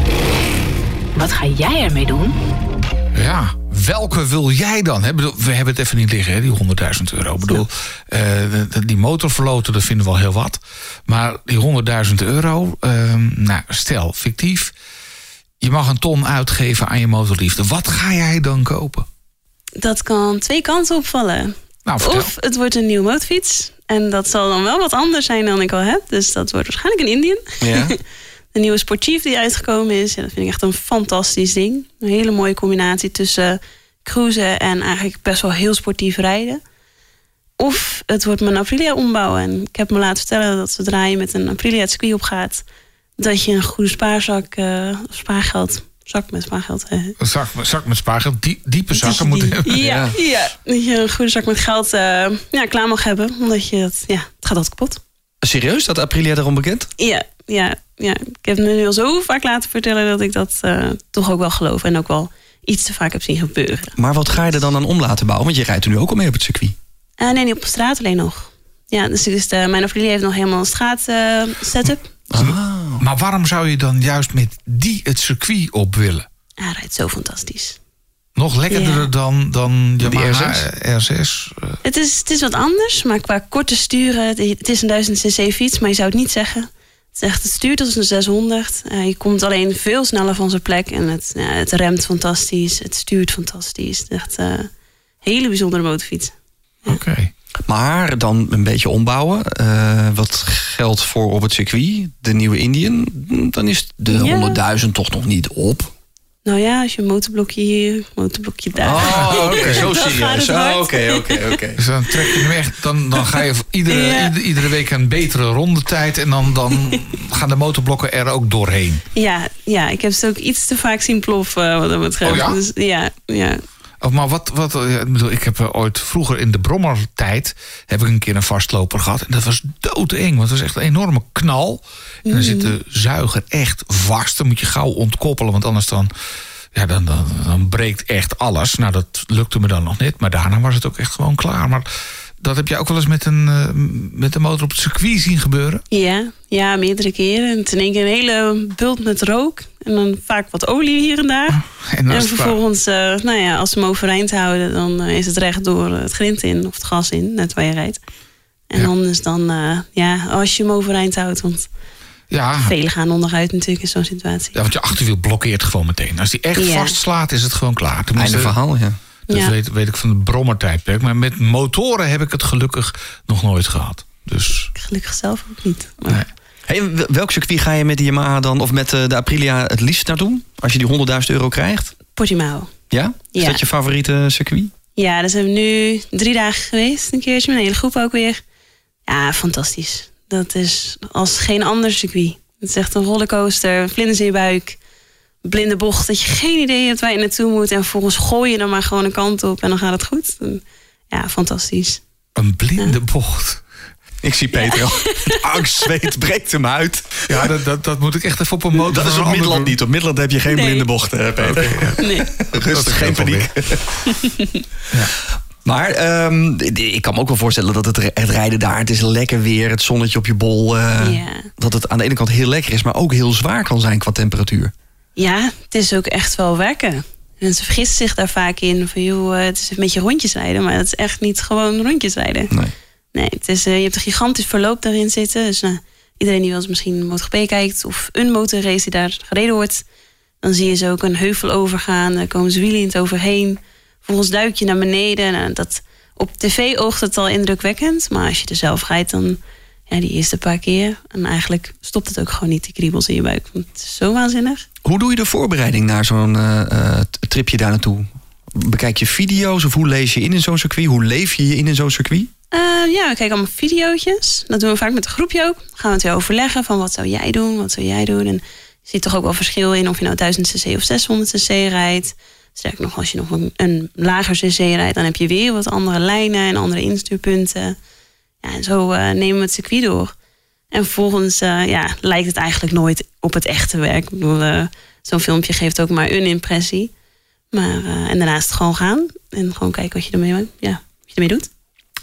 Wat ga jij ermee doen? Ja, welke wil jij dan? We hebben het even niet liggen, hè, die 100.000 euro. Ik bedoel, uh, die motorverloten, dat vinden we wel heel wat. Maar die 100.000 euro, uh, nou, stel, fictief. Je mag een ton uitgeven aan je motorliefde. Wat ga jij dan kopen? Dat kan twee kanten opvallen. Nou, of het wordt een nieuwe motorfiets. En dat zal dan wel wat anders zijn dan ik al heb. Dus dat wordt waarschijnlijk een Indian. Ja. (laughs) de nieuwe Sportief die uitgekomen is. Ja, dat vind ik echt een fantastisch ding. Een hele mooie combinatie tussen cruisen en eigenlijk best wel heel sportief rijden. Of het wordt mijn Aprilia ombouwen. En ik heb me laten vertellen dat zodra je met een Aprilia het circuit opgaat... dat je een goede spaarzak, uh, spaargeld zak met spaargeld. eh. Een zak, zak met spaargeld, die, diepe zakken Die- moeten die- Ja, Ja. ja. Dat je een goede zak met geld eh, ja, klaar mag hebben. Omdat je het, ja, het gaat altijd kapot. Serieus, dat Aprilia daarom bekend? Ja, ja, ja. Ik heb het me nu al zo vaak laten vertellen dat ik dat eh, toch ook wel geloof. En ook wel iets te vaak heb zien gebeuren. Maar wat ga je er dan aan om laten bouwen? Want je rijdt er nu ook al mee op het circuit. Eh, nee, niet op straat alleen nog. Ja, dus, dus de, mijn Aprilia heeft nog helemaal een straat eh, setup. Maar waarom zou je dan juist met die het circuit op willen? Hij rijdt zo fantastisch. Nog lekkerder Ja. dan, dan Yamaha R6? R6? eh, Het is, het is wat anders, maar qua korte sturen... Het is een 1000 cc fiets, maar je zou het niet zeggen. Het, is echt, het stuurt als een 600. Eh, je komt alleen veel sneller van zijn plek. En het, ja, het remt fantastisch. Het stuurt fantastisch. Het is echt eh, een hele bijzondere motorfiets. Oké. Maar dan een beetje ombouwen. eh, wat geldt voor op het circuit, de nieuwe Indian. Dan is de Ja. 100.000 toch nog niet op. Nou ja, als je een motorblokje hier, motorblokje daar... Oh, oké, (laughs) zo serieus. het hard. Oh, Oké, oké, oké. Dus dan trek je hem echt, dan, dan ga je iedere, Ja. iedere, iedere week een betere rondetijd. En dan, dan (laughs) gaan de motorblokken er ook doorheen. Ja, ja, ik heb ze ook iets te vaak zien ploffen wat dat betreft. Oh ja? Dus, ja, ja. Oh, maar wat, wat ja, ik bedoel, ik heb eh, ooit vroeger in de brommertijd heb ik een keer een vastloper gehad. En dat was doodeng, want het was echt een enorme knal. En dan zit de zuiger echt vast. Dan moet je gauw ontkoppelen, want anders dan, ja, dan, dan, dan breekt echt alles. Nou, dat lukte me dan nog niet. Maar daarna was het ook echt gewoon klaar. Maar dat heb jij ook wel eens met een, eh, met een motor op het circuit zien gebeuren? Ja, ja, meerdere keren. En in één keer een hele bult met rook. En dan vaak wat olie hier en daar. En dan en vervolgens, eh, nou ja, als ze hem overeind houden... dan eh, is het recht door het grind in of het gas in, net waar je rijdt. En Ja. dan eh, ja, als je hem overeind houdt... want Ja, velen gaan onderuit natuurlijk in zo'n situatie. ja, want je achterwiel blokkeert gewoon meteen. Als die echt Ja. vastslaat, is het gewoon klaar. Tenminste, Einde verhaal, ja. Dat Ja. weet, weet ik van de brommertijdperk. Maar met motoren heb ik het gelukkig nog nooit gehad. Dus Gelukkig zelf ook niet. Maar nee. Hey, welk circuit ga je met de Yamaha dan, of met eh, de Aprilia het liefst naartoe? Als je die 100.000 euro krijgt? Portimao. Ja? Is Ja. dat je favoriete circuit? Ja, daar zijn we nu drie dagen geweest. Een keertje met een hele groep ook weer. Ja, fantastisch. Dat is als geen ander circuit. Het is echt een rollercoaster, vlinders in je buik. Blinde bocht, dat je geen idee hebt waar je naartoe moet. En vervolgens gooi je er maar gewoon een kant op en dan gaat het goed. En Ja, fantastisch. een blinde bocht. Ik zie Peter al. (laughs) Het Angstzweet breekt hem uit. Ja, dat, dat, dat moet ik echt even op een motor Dat is op Middelland niet. Op Middelland heb je geen Nee. blinde bochten, hè, Peter. Nee. Rustig, geen paniek. (laughs) Maar ehm, ik kan me ook wel voorstellen dat het, het rijden daar... het is lekker weer, het zonnetje op je bol... eh, Ja. dat het aan de ene kant heel lekker is... maar ook heel zwaar kan zijn qua temperatuur. Ja, het is ook echt wel werken. Mensen vergissen zich daar vaak in. Van, joh, eh, het is een beetje rondjes rijden. Maar dat is echt niet gewoon rondjes rijden. Nee. Nee, het is, eh, je hebt een gigantisch verloop daarin zitten. Dus nou, iedereen die wel eens misschien MotoGP kijkt... of een motorrace die daar gereden wordt... dan zie je ze ook een heuvel overgaan. Dan komen ze wielend overheen. Vervolgens duik je naar beneden. Nou, dat, op tv oogt het al indrukwekkend. Maar als je er zelf rijdt, dan... Ja, die eerste paar keer. En eigenlijk stopt het ook gewoon niet, die kriebels in je buik. Want het is zo waanzinnig. Hoe doe je de voorbereiding naar zo'n eh, eh, tripje daar naartoe? Bekijk je video's of hoe lees je in in zo'n circuit? Hoe leef je je in in zo'n circuit? Eh, ja, we kijken allemaal videootjes. Dat doen we vaak met een groepje ook. Dan gaan we het weer overleggen van wat zou jij doen, wat zou jij doen. En je ziet toch ook wel verschil in of je nou 1000 cc of 600 cc rijdt. Sterker nog, als je nog een, een lager cc rijdt, dan heb je weer wat andere lijnen en andere instuurpunten. Ja, en zo eh, nemen we het circuit door. En vervolgens eh, ja, lijkt het eigenlijk nooit op het echte werk. Ik bedoel, eh, zo'n filmpje geeft ook maar een impressie. Maar, en daarnaast gewoon gaan en gewoon kijken wat je ermee, ja, wat je ermee doet.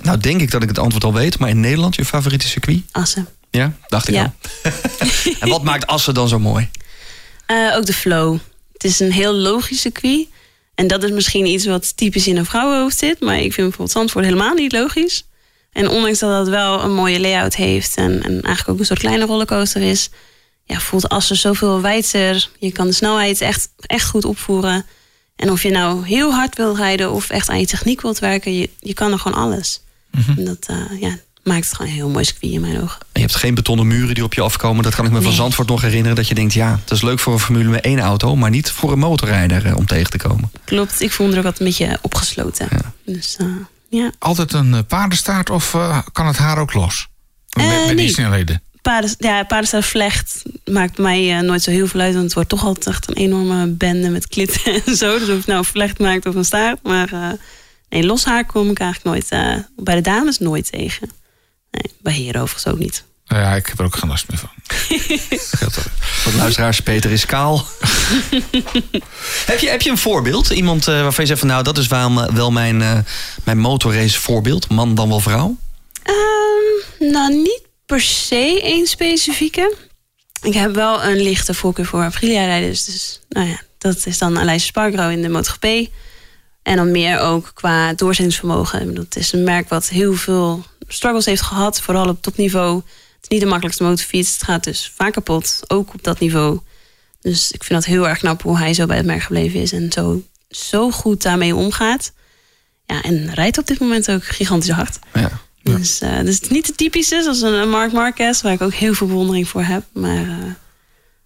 Nou, denk ik dat ik het antwoord al weet. Maar in Nederland, je favoriete circuit? Assen. Ja, dacht ik Ja. al. (laughs) en wat (laughs) maakt Assen dan zo mooi? Ook de flow. Het is een heel logisch circuit. En dat is misschien iets wat typisch in een vrouwenhoofd zit. Maar ik vind bijvoorbeeld Zandvoort helemaal niet logisch. En ondanks dat het wel een mooie layout heeft... en, en eigenlijk ook een soort kleine rollercoaster is... Ja, voelt Assen zoveel wijdser. Je kan de snelheid echt, echt goed opvoeren. En of je nou heel hard wil rijden... of echt aan je techniek wilt werken... je, je kan er gewoon alles. En dat eh, ja, maakt het gewoon een heel mooi circuit in mijn ogen. Je hebt geen betonnen muren die op je afkomen. Dat kan ik me van. Zandvoort nog herinneren. Dat je denkt, ja, het is leuk voor een Formule 1 auto... maar niet voor een motorrijder eh, om tegen te komen. Klopt, ik voel me er ook wat een beetje opgesloten. Ja. Dus eh, ja. Altijd een eh, paardenstaart of eh, kan het haar ook los? Met, Eh, met die snelheden. paarden, ja, paardenstaart vlecht maakt mij nooit zo heel veel uit. Want het wordt toch altijd echt een enorme bende met klitten (laughs) en zo. Dus of het nou vlecht maakt of een staart. Maar nee, los haar kom ik eigenlijk nooit... Bij de dames nooit tegen. Nee, bij heren overigens ook niet. Ja, ik heb er ook geen last meer van. (laughs) Wat luisteraars, Peter is kaal. (laughs) heb, je, heb je een voorbeeld? Iemand waarvan je zegt van nou, dat is wel, wel mijn, mijn motorrace voorbeeld. Man dan wel vrouw? Um, nou, niet per se één specifieke. Ik heb wel een lichte voorkeur voor Aprilia-rijders. Dus nou ja, dat is dan Aleisje Spargro in de MotoGP. En dan meer ook qua doorzettingsvermogen. Dat is een merk wat heel veel struggles heeft gehad. Vooral op topniveau. Het is niet de makkelijkste motorfiets. Het gaat dus vaak kapot. Ook op dat niveau. Dus ik vind dat heel erg knap hoe hij zo bij het merk gebleven is. En zo, zo goed daarmee omgaat. Ja, en rijdt op dit moment ook gigantisch hard. Ja. Dus, uh, dus het is niet de typische, zoals een Mark Marquez, waar ik ook heel veel bewondering voor heb. Maar uh,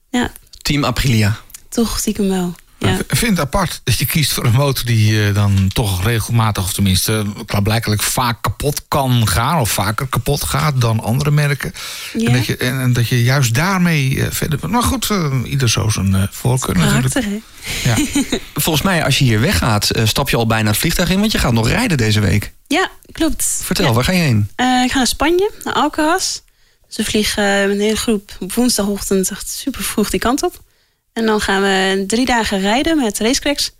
ja. Team Aprilia. Toch stiekem wel. Ja. Ik vind het apart dat je kiest voor een motor die uh, dan toch regelmatig, of tenminste klaarblijkelijk vaak kapot kan gaan, of vaker kapot gaat dan andere merken. Ja. En, dat je, en, en, dat je juist daarmee uh, verder. Maar goed, uh, ieder zo zijn voorkeur natuurlijk. Ja. (laughs) Volgens mij, als je hier weggaat, stap je al bijna het vliegtuig in, want je gaat nog rijden deze week. Ja, klopt. Vertel, ja. waar ga je heen? ik ga naar Spanje, naar Alcaraz. Ze vliegen met een hele groep woensdagochtend echt super vroeg die kant op. En dan gaan we drie dagen rijden met Racecracks.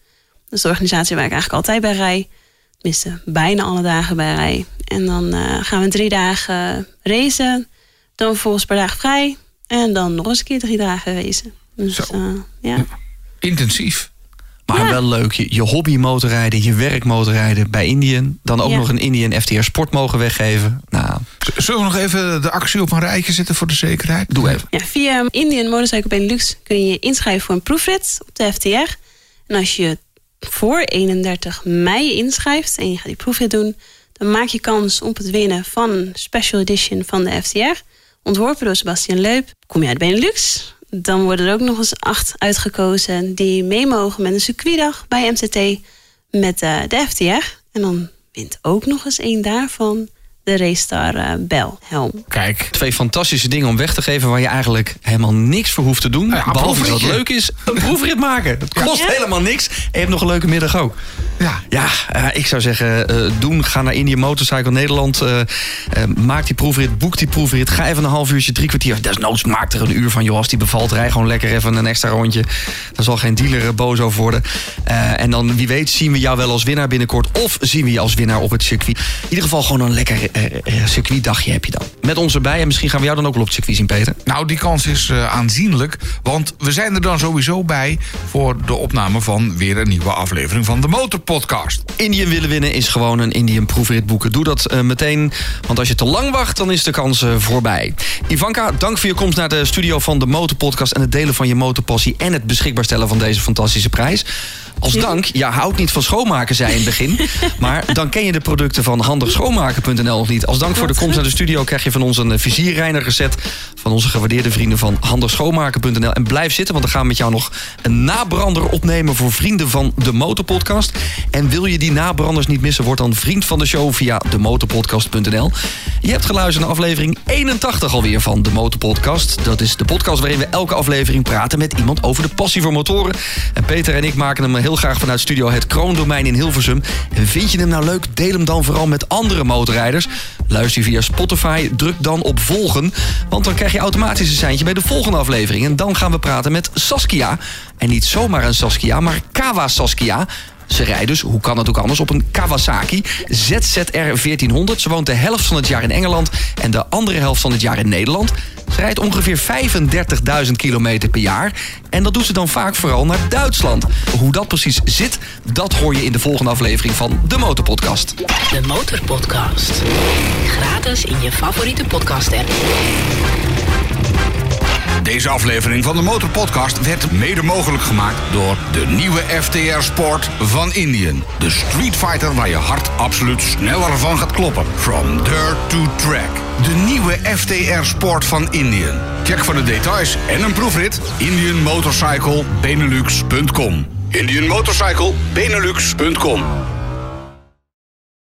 Dat is de organisatie waar ik eigenlijk altijd bij rij. Tenminste, bijna alle dagen bij rij. En dan uh, gaan we drie dagen racen. Dan vervolgens per dag vrij. En dan nog eens een keer drie dagen racen. Dus uh, ja. ja. Intensief. Maar ja. wel leuk, je, je hobby motorrijden, je werk motorrijden bij Indian. Dan ook Ja. nog een Indian FTR Sport mogen weggeven. Nou, Zullen we nog even de actie op een rijtje zetten voor de zekerheid? doe even. Ja, via Indian Motorcycle Benelux kun je je inschrijven voor een proefrit op de FTR. En als je voor 31 mei inschrijft en je gaat die proefrit doen... dan maak je kans op het winnen van een special edition van de FTR. Ontworpen door Sebastian Leup. Kom je uit Benelux, dan worden er ook nog eens acht uitgekozen... die mee mogen met een circuitdag bij MCT met eh, de FTR. En dan wint ook nog eens één daarvan de Raystar eh Bell helm. Kijk, Twee fantastische dingen om weg te geven waar je eigenlijk helemaal niks voor hoeft te doen. Ja, behalve wat leuk is, een proefrit maken. Dat kost Ja. helemaal niks. En je hebt nog een leuke middag ook. ja. Ja, eh, ik zou zeggen, eh, doen. Ga naar Indian Motorcycle Nederland. eh, eh, maak die proefrit, boek die proefrit. Ga even een half uurtje, drie kwartier. Desnoods maak er een uur van. Joh, als die bevalt, rij gewoon lekker even een extra rondje. Daar zal geen dealer boos over worden. Eh, en dan, wie weet, zien we jou wel als winnaar binnenkort. Of zien we je als winnaar op het circuit. In ieder geval gewoon een lekker circuitdagje heb je dan. Met ons erbij. En misschien gaan we jou dan ook wel op het circuit zien, Peter. Nou, die kans is eh, aanzienlijk. Want we zijn er dan sowieso bij voor de opname van weer een nieuwe aflevering van de Motorpodcast. Indian willen winnen is gewoon een Indian proefrit boeken. Doe dat eh, meteen, want als je te lang wacht, dan is de kans eh, voorbij. Ivanka, dank voor je komst naar de studio van de Motorpodcast... en het delen van je motorpassie en het beschikbaar stellen van deze fantastische prijs. Als dank, je houdt niet van schoonmaken, zei in het begin. (laughs) maar dan ken je de producten van handigschoonmaken.nl nog niet. Als dank voor de komst naar de studio krijg je van ons een eh, vizierreiniger set... van onze gewaardeerde vrienden van handigschoonmaken.nl. En blijf zitten, want dan gaan we met jou nog een nabrander opnemen... voor vrienden van de Motorpodcast. En wil je die nabranders niet missen, word dan vriend van de show via demotorpodcast.nl. Je hebt geluisterd naar aflevering 81 alweer van de Motorpodcast. Dat is de podcast waarin we elke aflevering praten met iemand over de passie voor motoren. En Peter en ik maken hem heel graag vanuit studio Het Kroondomein in Hilversum. En vind je hem nou leuk, deel hem dan vooral met andere motorrijders. Luister via Spotify, druk dan op volgen. Want dan krijg je automatisch een seintje bij de volgende aflevering. En dan gaan we praten met Saskia. En niet zomaar een Saskia, maar Kawa Saskia. Ze rijdt dus, hoe kan het ook anders, op een Kawasaki ZZR 1400. Ze woont de helft van het jaar in Engeland en de andere helft van het jaar in Nederland. Ze rijdt ongeveer 35.000 kilometer per jaar. En dat doet ze dan vaak vooral naar Duitsland. Hoe dat precies zit, dat hoor je in de volgende aflevering van de Motorpodcast. De Motorpodcast. Gratis in je favoriete podcast-app. Deze aflevering van de Motorpodcast werd mede mogelijk gemaakt door de nieuwe FTR Sport van Indian. De Street Fighter waar je hart absoluut sneller van gaat kloppen. From dirt to track. De nieuwe FTR Sport van Indian. Check voor de details en een proefrit indianmotorcyclebenelux.com. Indianmotorcyclebenelux.com